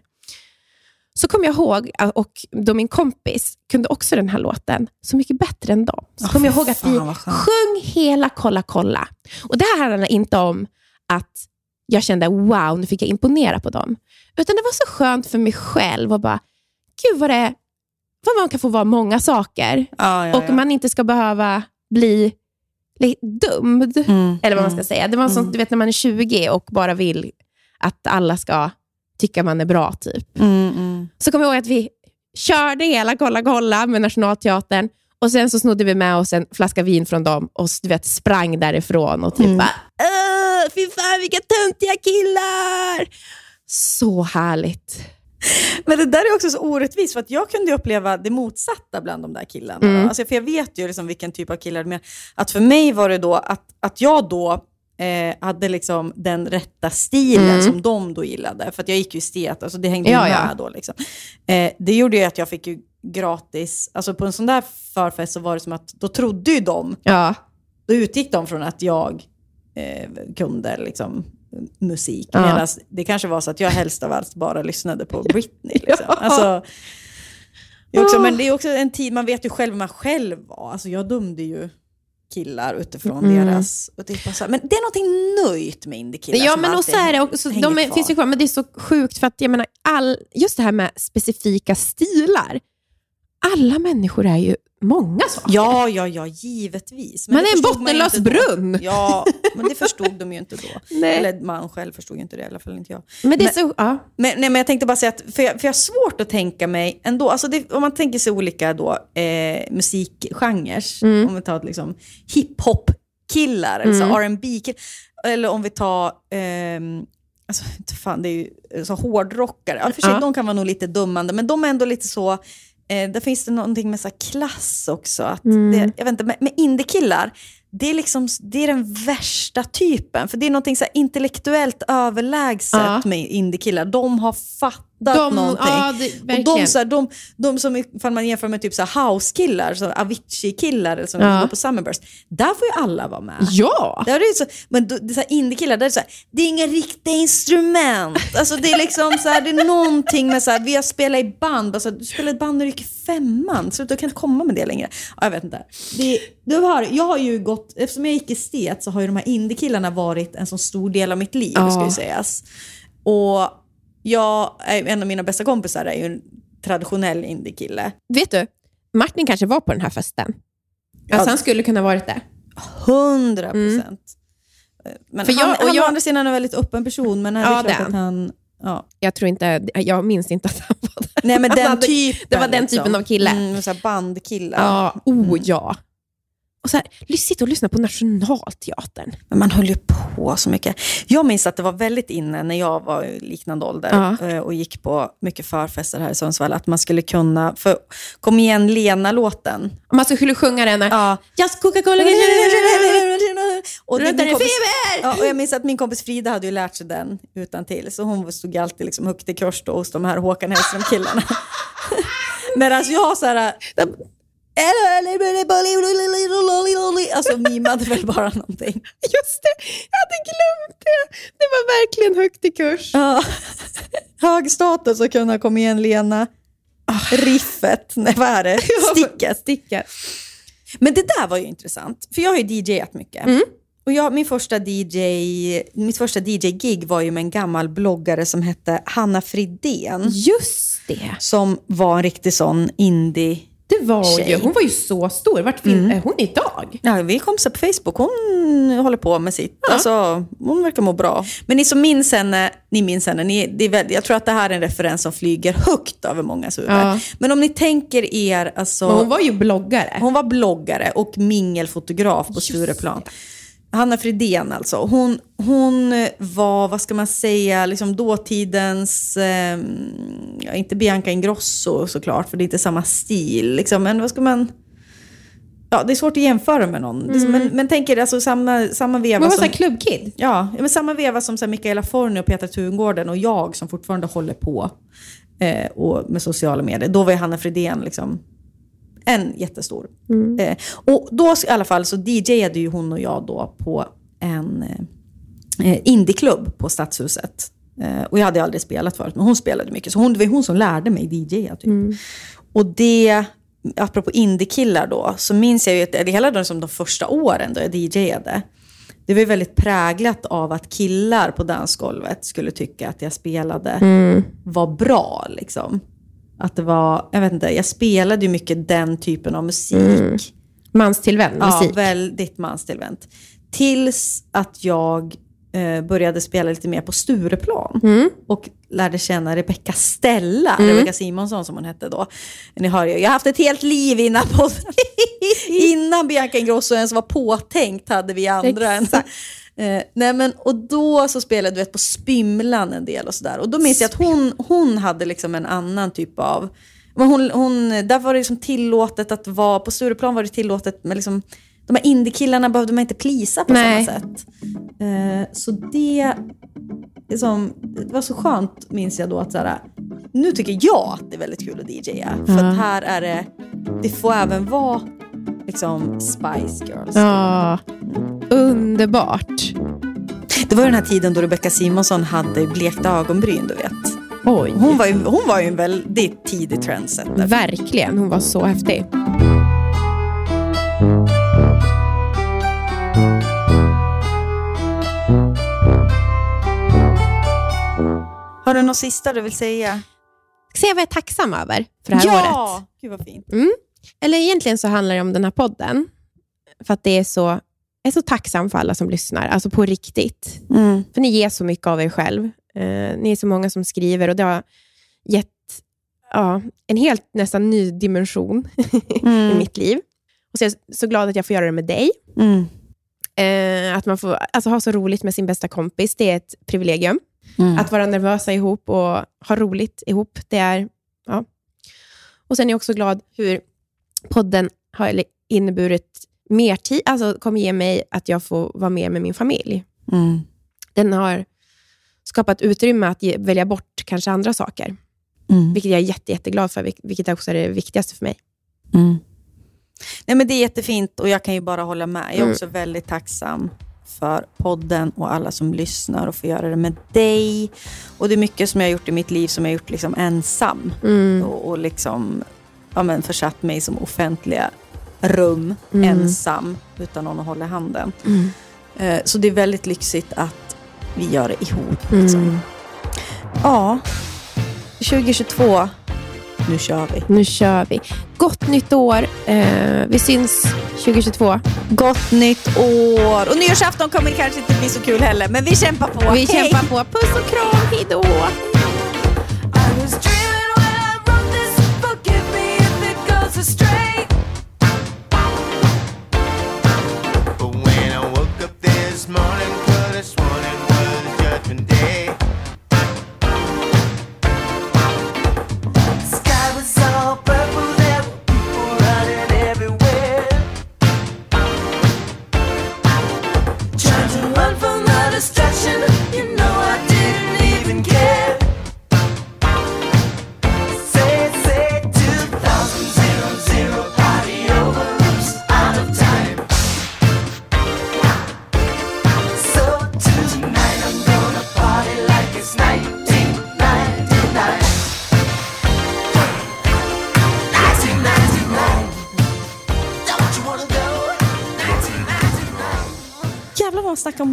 Så kom jag ihåg, att- och då min kompis kunde också den här låten så mycket bättre än dem. Så Åh, kom jag ihåg att vi sjöng hela Kolla kolla. Och Det här handlar inte om att jag kände wow, nu fick jag imponera på dem. Utan det var så skönt för mig själv och bara, gud vad det vad man kan få vara många saker Ja, ja, och man inte ska behöva bli li- dömd. Mm. Eller vad man Mm. ska säga. Det var en sån, Mm. du vet när man är 20 och bara vill att alla ska tycka man är bra. typ. Mm. Så kommer jag ihåg att vi körde hela Kolla kolla med Nationalteatern och sen så snodde vi med oss en flaska vin från dem och du vet, sprang därifrån och typ Mm. bara "Åh, fy fan vilka töntiga killar! Så härligt. Men det där är också så orättvist, för att jag kunde uppleva det motsatta bland de där killarna. Mm. Alltså, för jag vet ju liksom vilken typ av killar det är. Att för mig var det då att, att jag då eh, hade liksom den rätta stilen Mm. som de då gillade. För att jag gick ju i stet, alltså det hängde Ja, ju med ja. då. Liksom. Eh, det gjorde ju att jag fick ju gratis, alltså på en sån där förfest så var det som att då trodde ju de, Ja. då utgick de från att jag eh, kunde liksom, musik. Ja. Medan det kanske var så att jag helst av allt bara lyssnade på Britney. Liksom. Alltså, det är också, men det är också en tid, man vet ju själv hur man själv var. Alltså, jag dömde ju killar utifrån Mm. deras... Och bara så men det är någonting nöjt med indiekillar Ja, som men och så är det också, hänger de är, finns ju kvar, men det är så sjukt för att jag menar, all, just det här med specifika stilar. Alla människor är ju många saker. Ja, ja, ja, givetvis. Man det är en man bottenlös då. brunn. Ja, men det förstod de ju inte då. Nej. Eller man själv förstod ju inte det, i alla fall inte jag. Men det är Men- så... Ja. Men, nej, men jag tänkte bara säga att, för jag, för jag har svårt att tänka mig ändå, alltså det, om man tänker sig olika då, eh, musikgenrer, Mm. om vi tar liksom hiphop-killar, Mm. R&B killar eller om vi tar, ehm, alltså fan, det är ju så hårdrockare, ja, för sig, Ja. de kan vara nog lite dummande, men de är ändå lite så, eh, där finns det någonting med så klass också. Att Mm. det, jag vet inte, med, med indiekillar, det är, liksom, det är den värsta typen. För det är någonting så intellektuellt överlägset Ja. med indiekillar. De har fattat de, någonting. Ja, det, och de, så här, de, de som, ifall man jämför med typ så house-killar, så Avicii-killar som Ja. går på Summerburst, där får ju alla vara med. ja! Där är det så, men det indie-killar, där är det så här, det är inga riktiga instrument. Alltså det är liksom så här, det är någonting med så här, vi har spelat i band, bara så här, du spelar i band när du gick i femman, så du kan inte komma med det längre. Ja, jag vet inte. Det, du har, jag har ju gått, eftersom jag gick estet så har ju de här indie-killarna varit en så stor del av mitt liv, Ja. ska ju sägas. Och jag, en av mina bästa kompisar är ju en traditionell indie-kille. Vet du, Martin kanske var på den här festen. Alltså, Ja. Han skulle kunna varit det. Hundra procent. Men För jag- han, och han jag- å andra sidan en väldigt öppen person, men är Ja, det är att han... Ja. Jag tror inte, jag minns inte att han var där. Nej men den hade- typen. Det var den typen av kille. Mm, så här bandkillar. Ja, oh ja. Och så här, sitta och lyssna på Nationalteatern. Men man höll ju på så mycket. Jag minns att det var väldigt inne när jag var i liknande ålder Ja. eh, och gick på mycket förfester här i Sundsvall, att man skulle kunna, för Kom igen Lena-låten. Man skulle sjunga den. Ja. Just Coca-Cola. Och, det, kompis, feber! ja, och jag minns att min kompis Frida hade ju lärt sig den utan till så hon stod alltid liksom högt i kurs då hos de här Håkan Hellström-killarna. Medan jag så här... Alltså mimade väl bara någonting. Just det, jag hade glömt det. Det var verkligen högt i kurs. Ja. Hög status att kunna komma igen Lena. Riffet, nej vad är det? Sticket. Sticket. Men det där var ju intressant, för jag har ju DJat mycket. Mm. Och jag, min första DJ, mitt första DJ-gig var ju med en gammal bloggare som hette Hanna Fridén. Just det. Som var en riktig sån indie... Det var Tjej. ju, hon var ju så stor. Vart fin, är hon idag? Ja, vi är kompisar på Facebook. Hon håller på med sitt. Alltså, hon verkar må bra. Men ni som minns henne, ni minns henne. Ni, det är väl, jag tror att det här är en referens som flyger högt över mångas huvud. Ja. Men om ni tänker er... Alltså, Men hon var ju bloggare. Hon var bloggare och mingelfotograf på Stureplan. Hanna Fridén alltså. Hon, hon var, vad ska man säga, liksom dåtidens, eh, inte Bianca Ingrosso såklart, för det är inte samma stil. Liksom, men vad ska man... Ja, det är svårt att jämföra med någon. Det- Men, men tänk er alltså samma, samma veva Hon var som... klubbkid. Ja, men samma veva som så här, Mikaela Forni och Petra Tungården och jag som fortfarande håller på eh, och med sociala medier. Då var ju Hanna Fridén liksom en jättestor. Eh, och då i alla fall så DJade ju hon och jag då på en eh, indieklubb på Stadshuset. Eh, och jag hade aldrig spelat förut, men hon spelade mycket. Så hon, det var hon som lärde mig DJa. Typ. Och det, apropå indiekillar då, så minns jag ju att det hela de, som de första åren då jag DJade. Det var ju väldigt präglat av att killar på dansgolvet skulle tycka att jag spelade var bra. Liksom. Att det var, jag vet inte, jag spelade ju mycket den typen av musik. Manstillvänd Ja, musik. väldigt manstillvänt. Tills att jag eh, började spela lite mer på Stureplan. Mm. Och lärde känna Rebecca Stella, Rebecca Simonsson som hon hette då. Ni hör ju, jag har haft ett helt liv innan, på, innan Bianca Ingrosso ens var påtänkt hade vi andra. En. Eh, nej men, och då så spelade du vet, på Spymlan en del och sådär. Och då minns jag att hon, hon hade liksom en annan typ av men hon, hon, där var det liksom tillåtet att vara, på Stureplan var det tillåtet med liksom, de här indiekillarna behövde man inte plisa på Nej. samma sätt. Eh, så det, liksom, det var så skönt, minns jag då, att så här, nu tycker jag att det är väldigt kul att DJa. För att här är det, det får även vara liksom Spice Girls. Ja, underbart. Det var den här tiden då Rebecca Simonsson hade blekta ögonbryn, du vet. Oj. Hon var ju, hon var ju en väldigt tidig trendsetter. Verkligen, hon var så häftig. Har du något sista du vill säga? Ska jag vad jag är tacksam över för det här året? ja! Gud vad fint. Eller egentligen så handlar det om den här podden. För att det är så, är så tacksam för alla som lyssnar. Alltså på riktigt. Mm. För ni ger så mycket av er själv. Eh, ni är så många som skriver och det har gett ja, en helt nästan ny dimension i mitt liv. Och så är jag så glad att jag får göra det med dig. Mm. Eh, att man får alltså, ha så roligt med sin bästa kompis, det är ett privilegium. Mm. Att vara nervösa ihop och ha roligt ihop, det är... Ja. Och Sen är jag också glad hur podden har inneburit mer tid, alltså kommer ge mig att jag får vara mer med min familj. Mm. Den har skapat utrymme att ge, välja bort kanske andra saker. Mm. Vilket jag är jätte, jätteglad för, vil- vilket också är det viktigaste för mig. Mm. Nej, men det är jättefint och jag kan ju bara hålla med. Jag är Mm. också väldigt tacksam för podden och alla som lyssnar och får göra det med dig. Och Det är mycket som jag har gjort i mitt liv som jag har gjort liksom ensam. Mm. Och, och liksom, ja, men försatt mig som offentliga rum, Mm. ensam, utan någon att hålla i handen. Mm. Eh, så det är väldigt lyxigt att vi gör det ihop. Mm. Liksom. Ja, 2022, nu kör vi. Nu kör vi. Gott nytt år. Eh, vi syns 2022. Gott nytt år! Och nyårsafton kommer kanske inte bli så kul heller, men vi kämpar på. Vi Hej! kämpar på. Puss och kram. Hej då! Morning,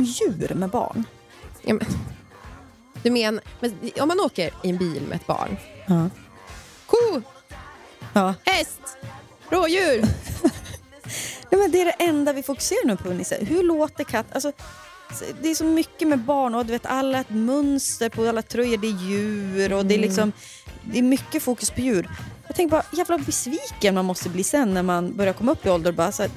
djur med barn. Ja, men, du menar, men om man åker i en bil med ett barn. Ja. Ko, Ja. häst, rådjur. Nej, men det är det enda vi fokuserar nu på. Nisse. Hur låter katt? Alltså, det är så mycket med barn och du vet alla ett mönster på alla tröjor, det är djur och det är liksom det är mycket fokus på djur. Jag tänker bara jävla besviken man måste bli sen när man börjar komma upp i ålder och bara så här,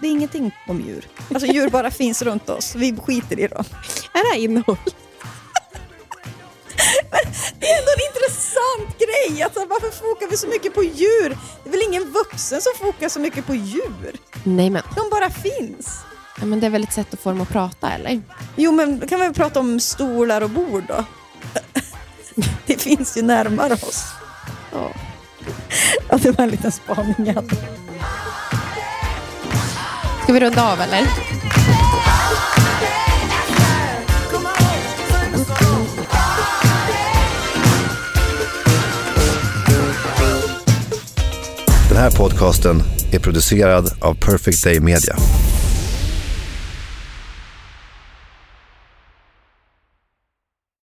det är ingenting om djur. Alltså djur bara finns runt oss, vi skiter i dem. Är det här innehåll? Det är ändå en intressant grej. Alltså, varför fokar vi så mycket på djur? Det är väl ingen vuxen som fokar så mycket på djur? Nej men, De bara finns. ja, men det är väl ett sätt att få dem att prata eller? Jo, men då kan vi väl prata om stolar och bord då? Det finns ju närmare oss. Ja. Ja, det var en liten spaning jag hade. Ska vi runda av eller? Den här podcasten är producerad av Perfect Day Media.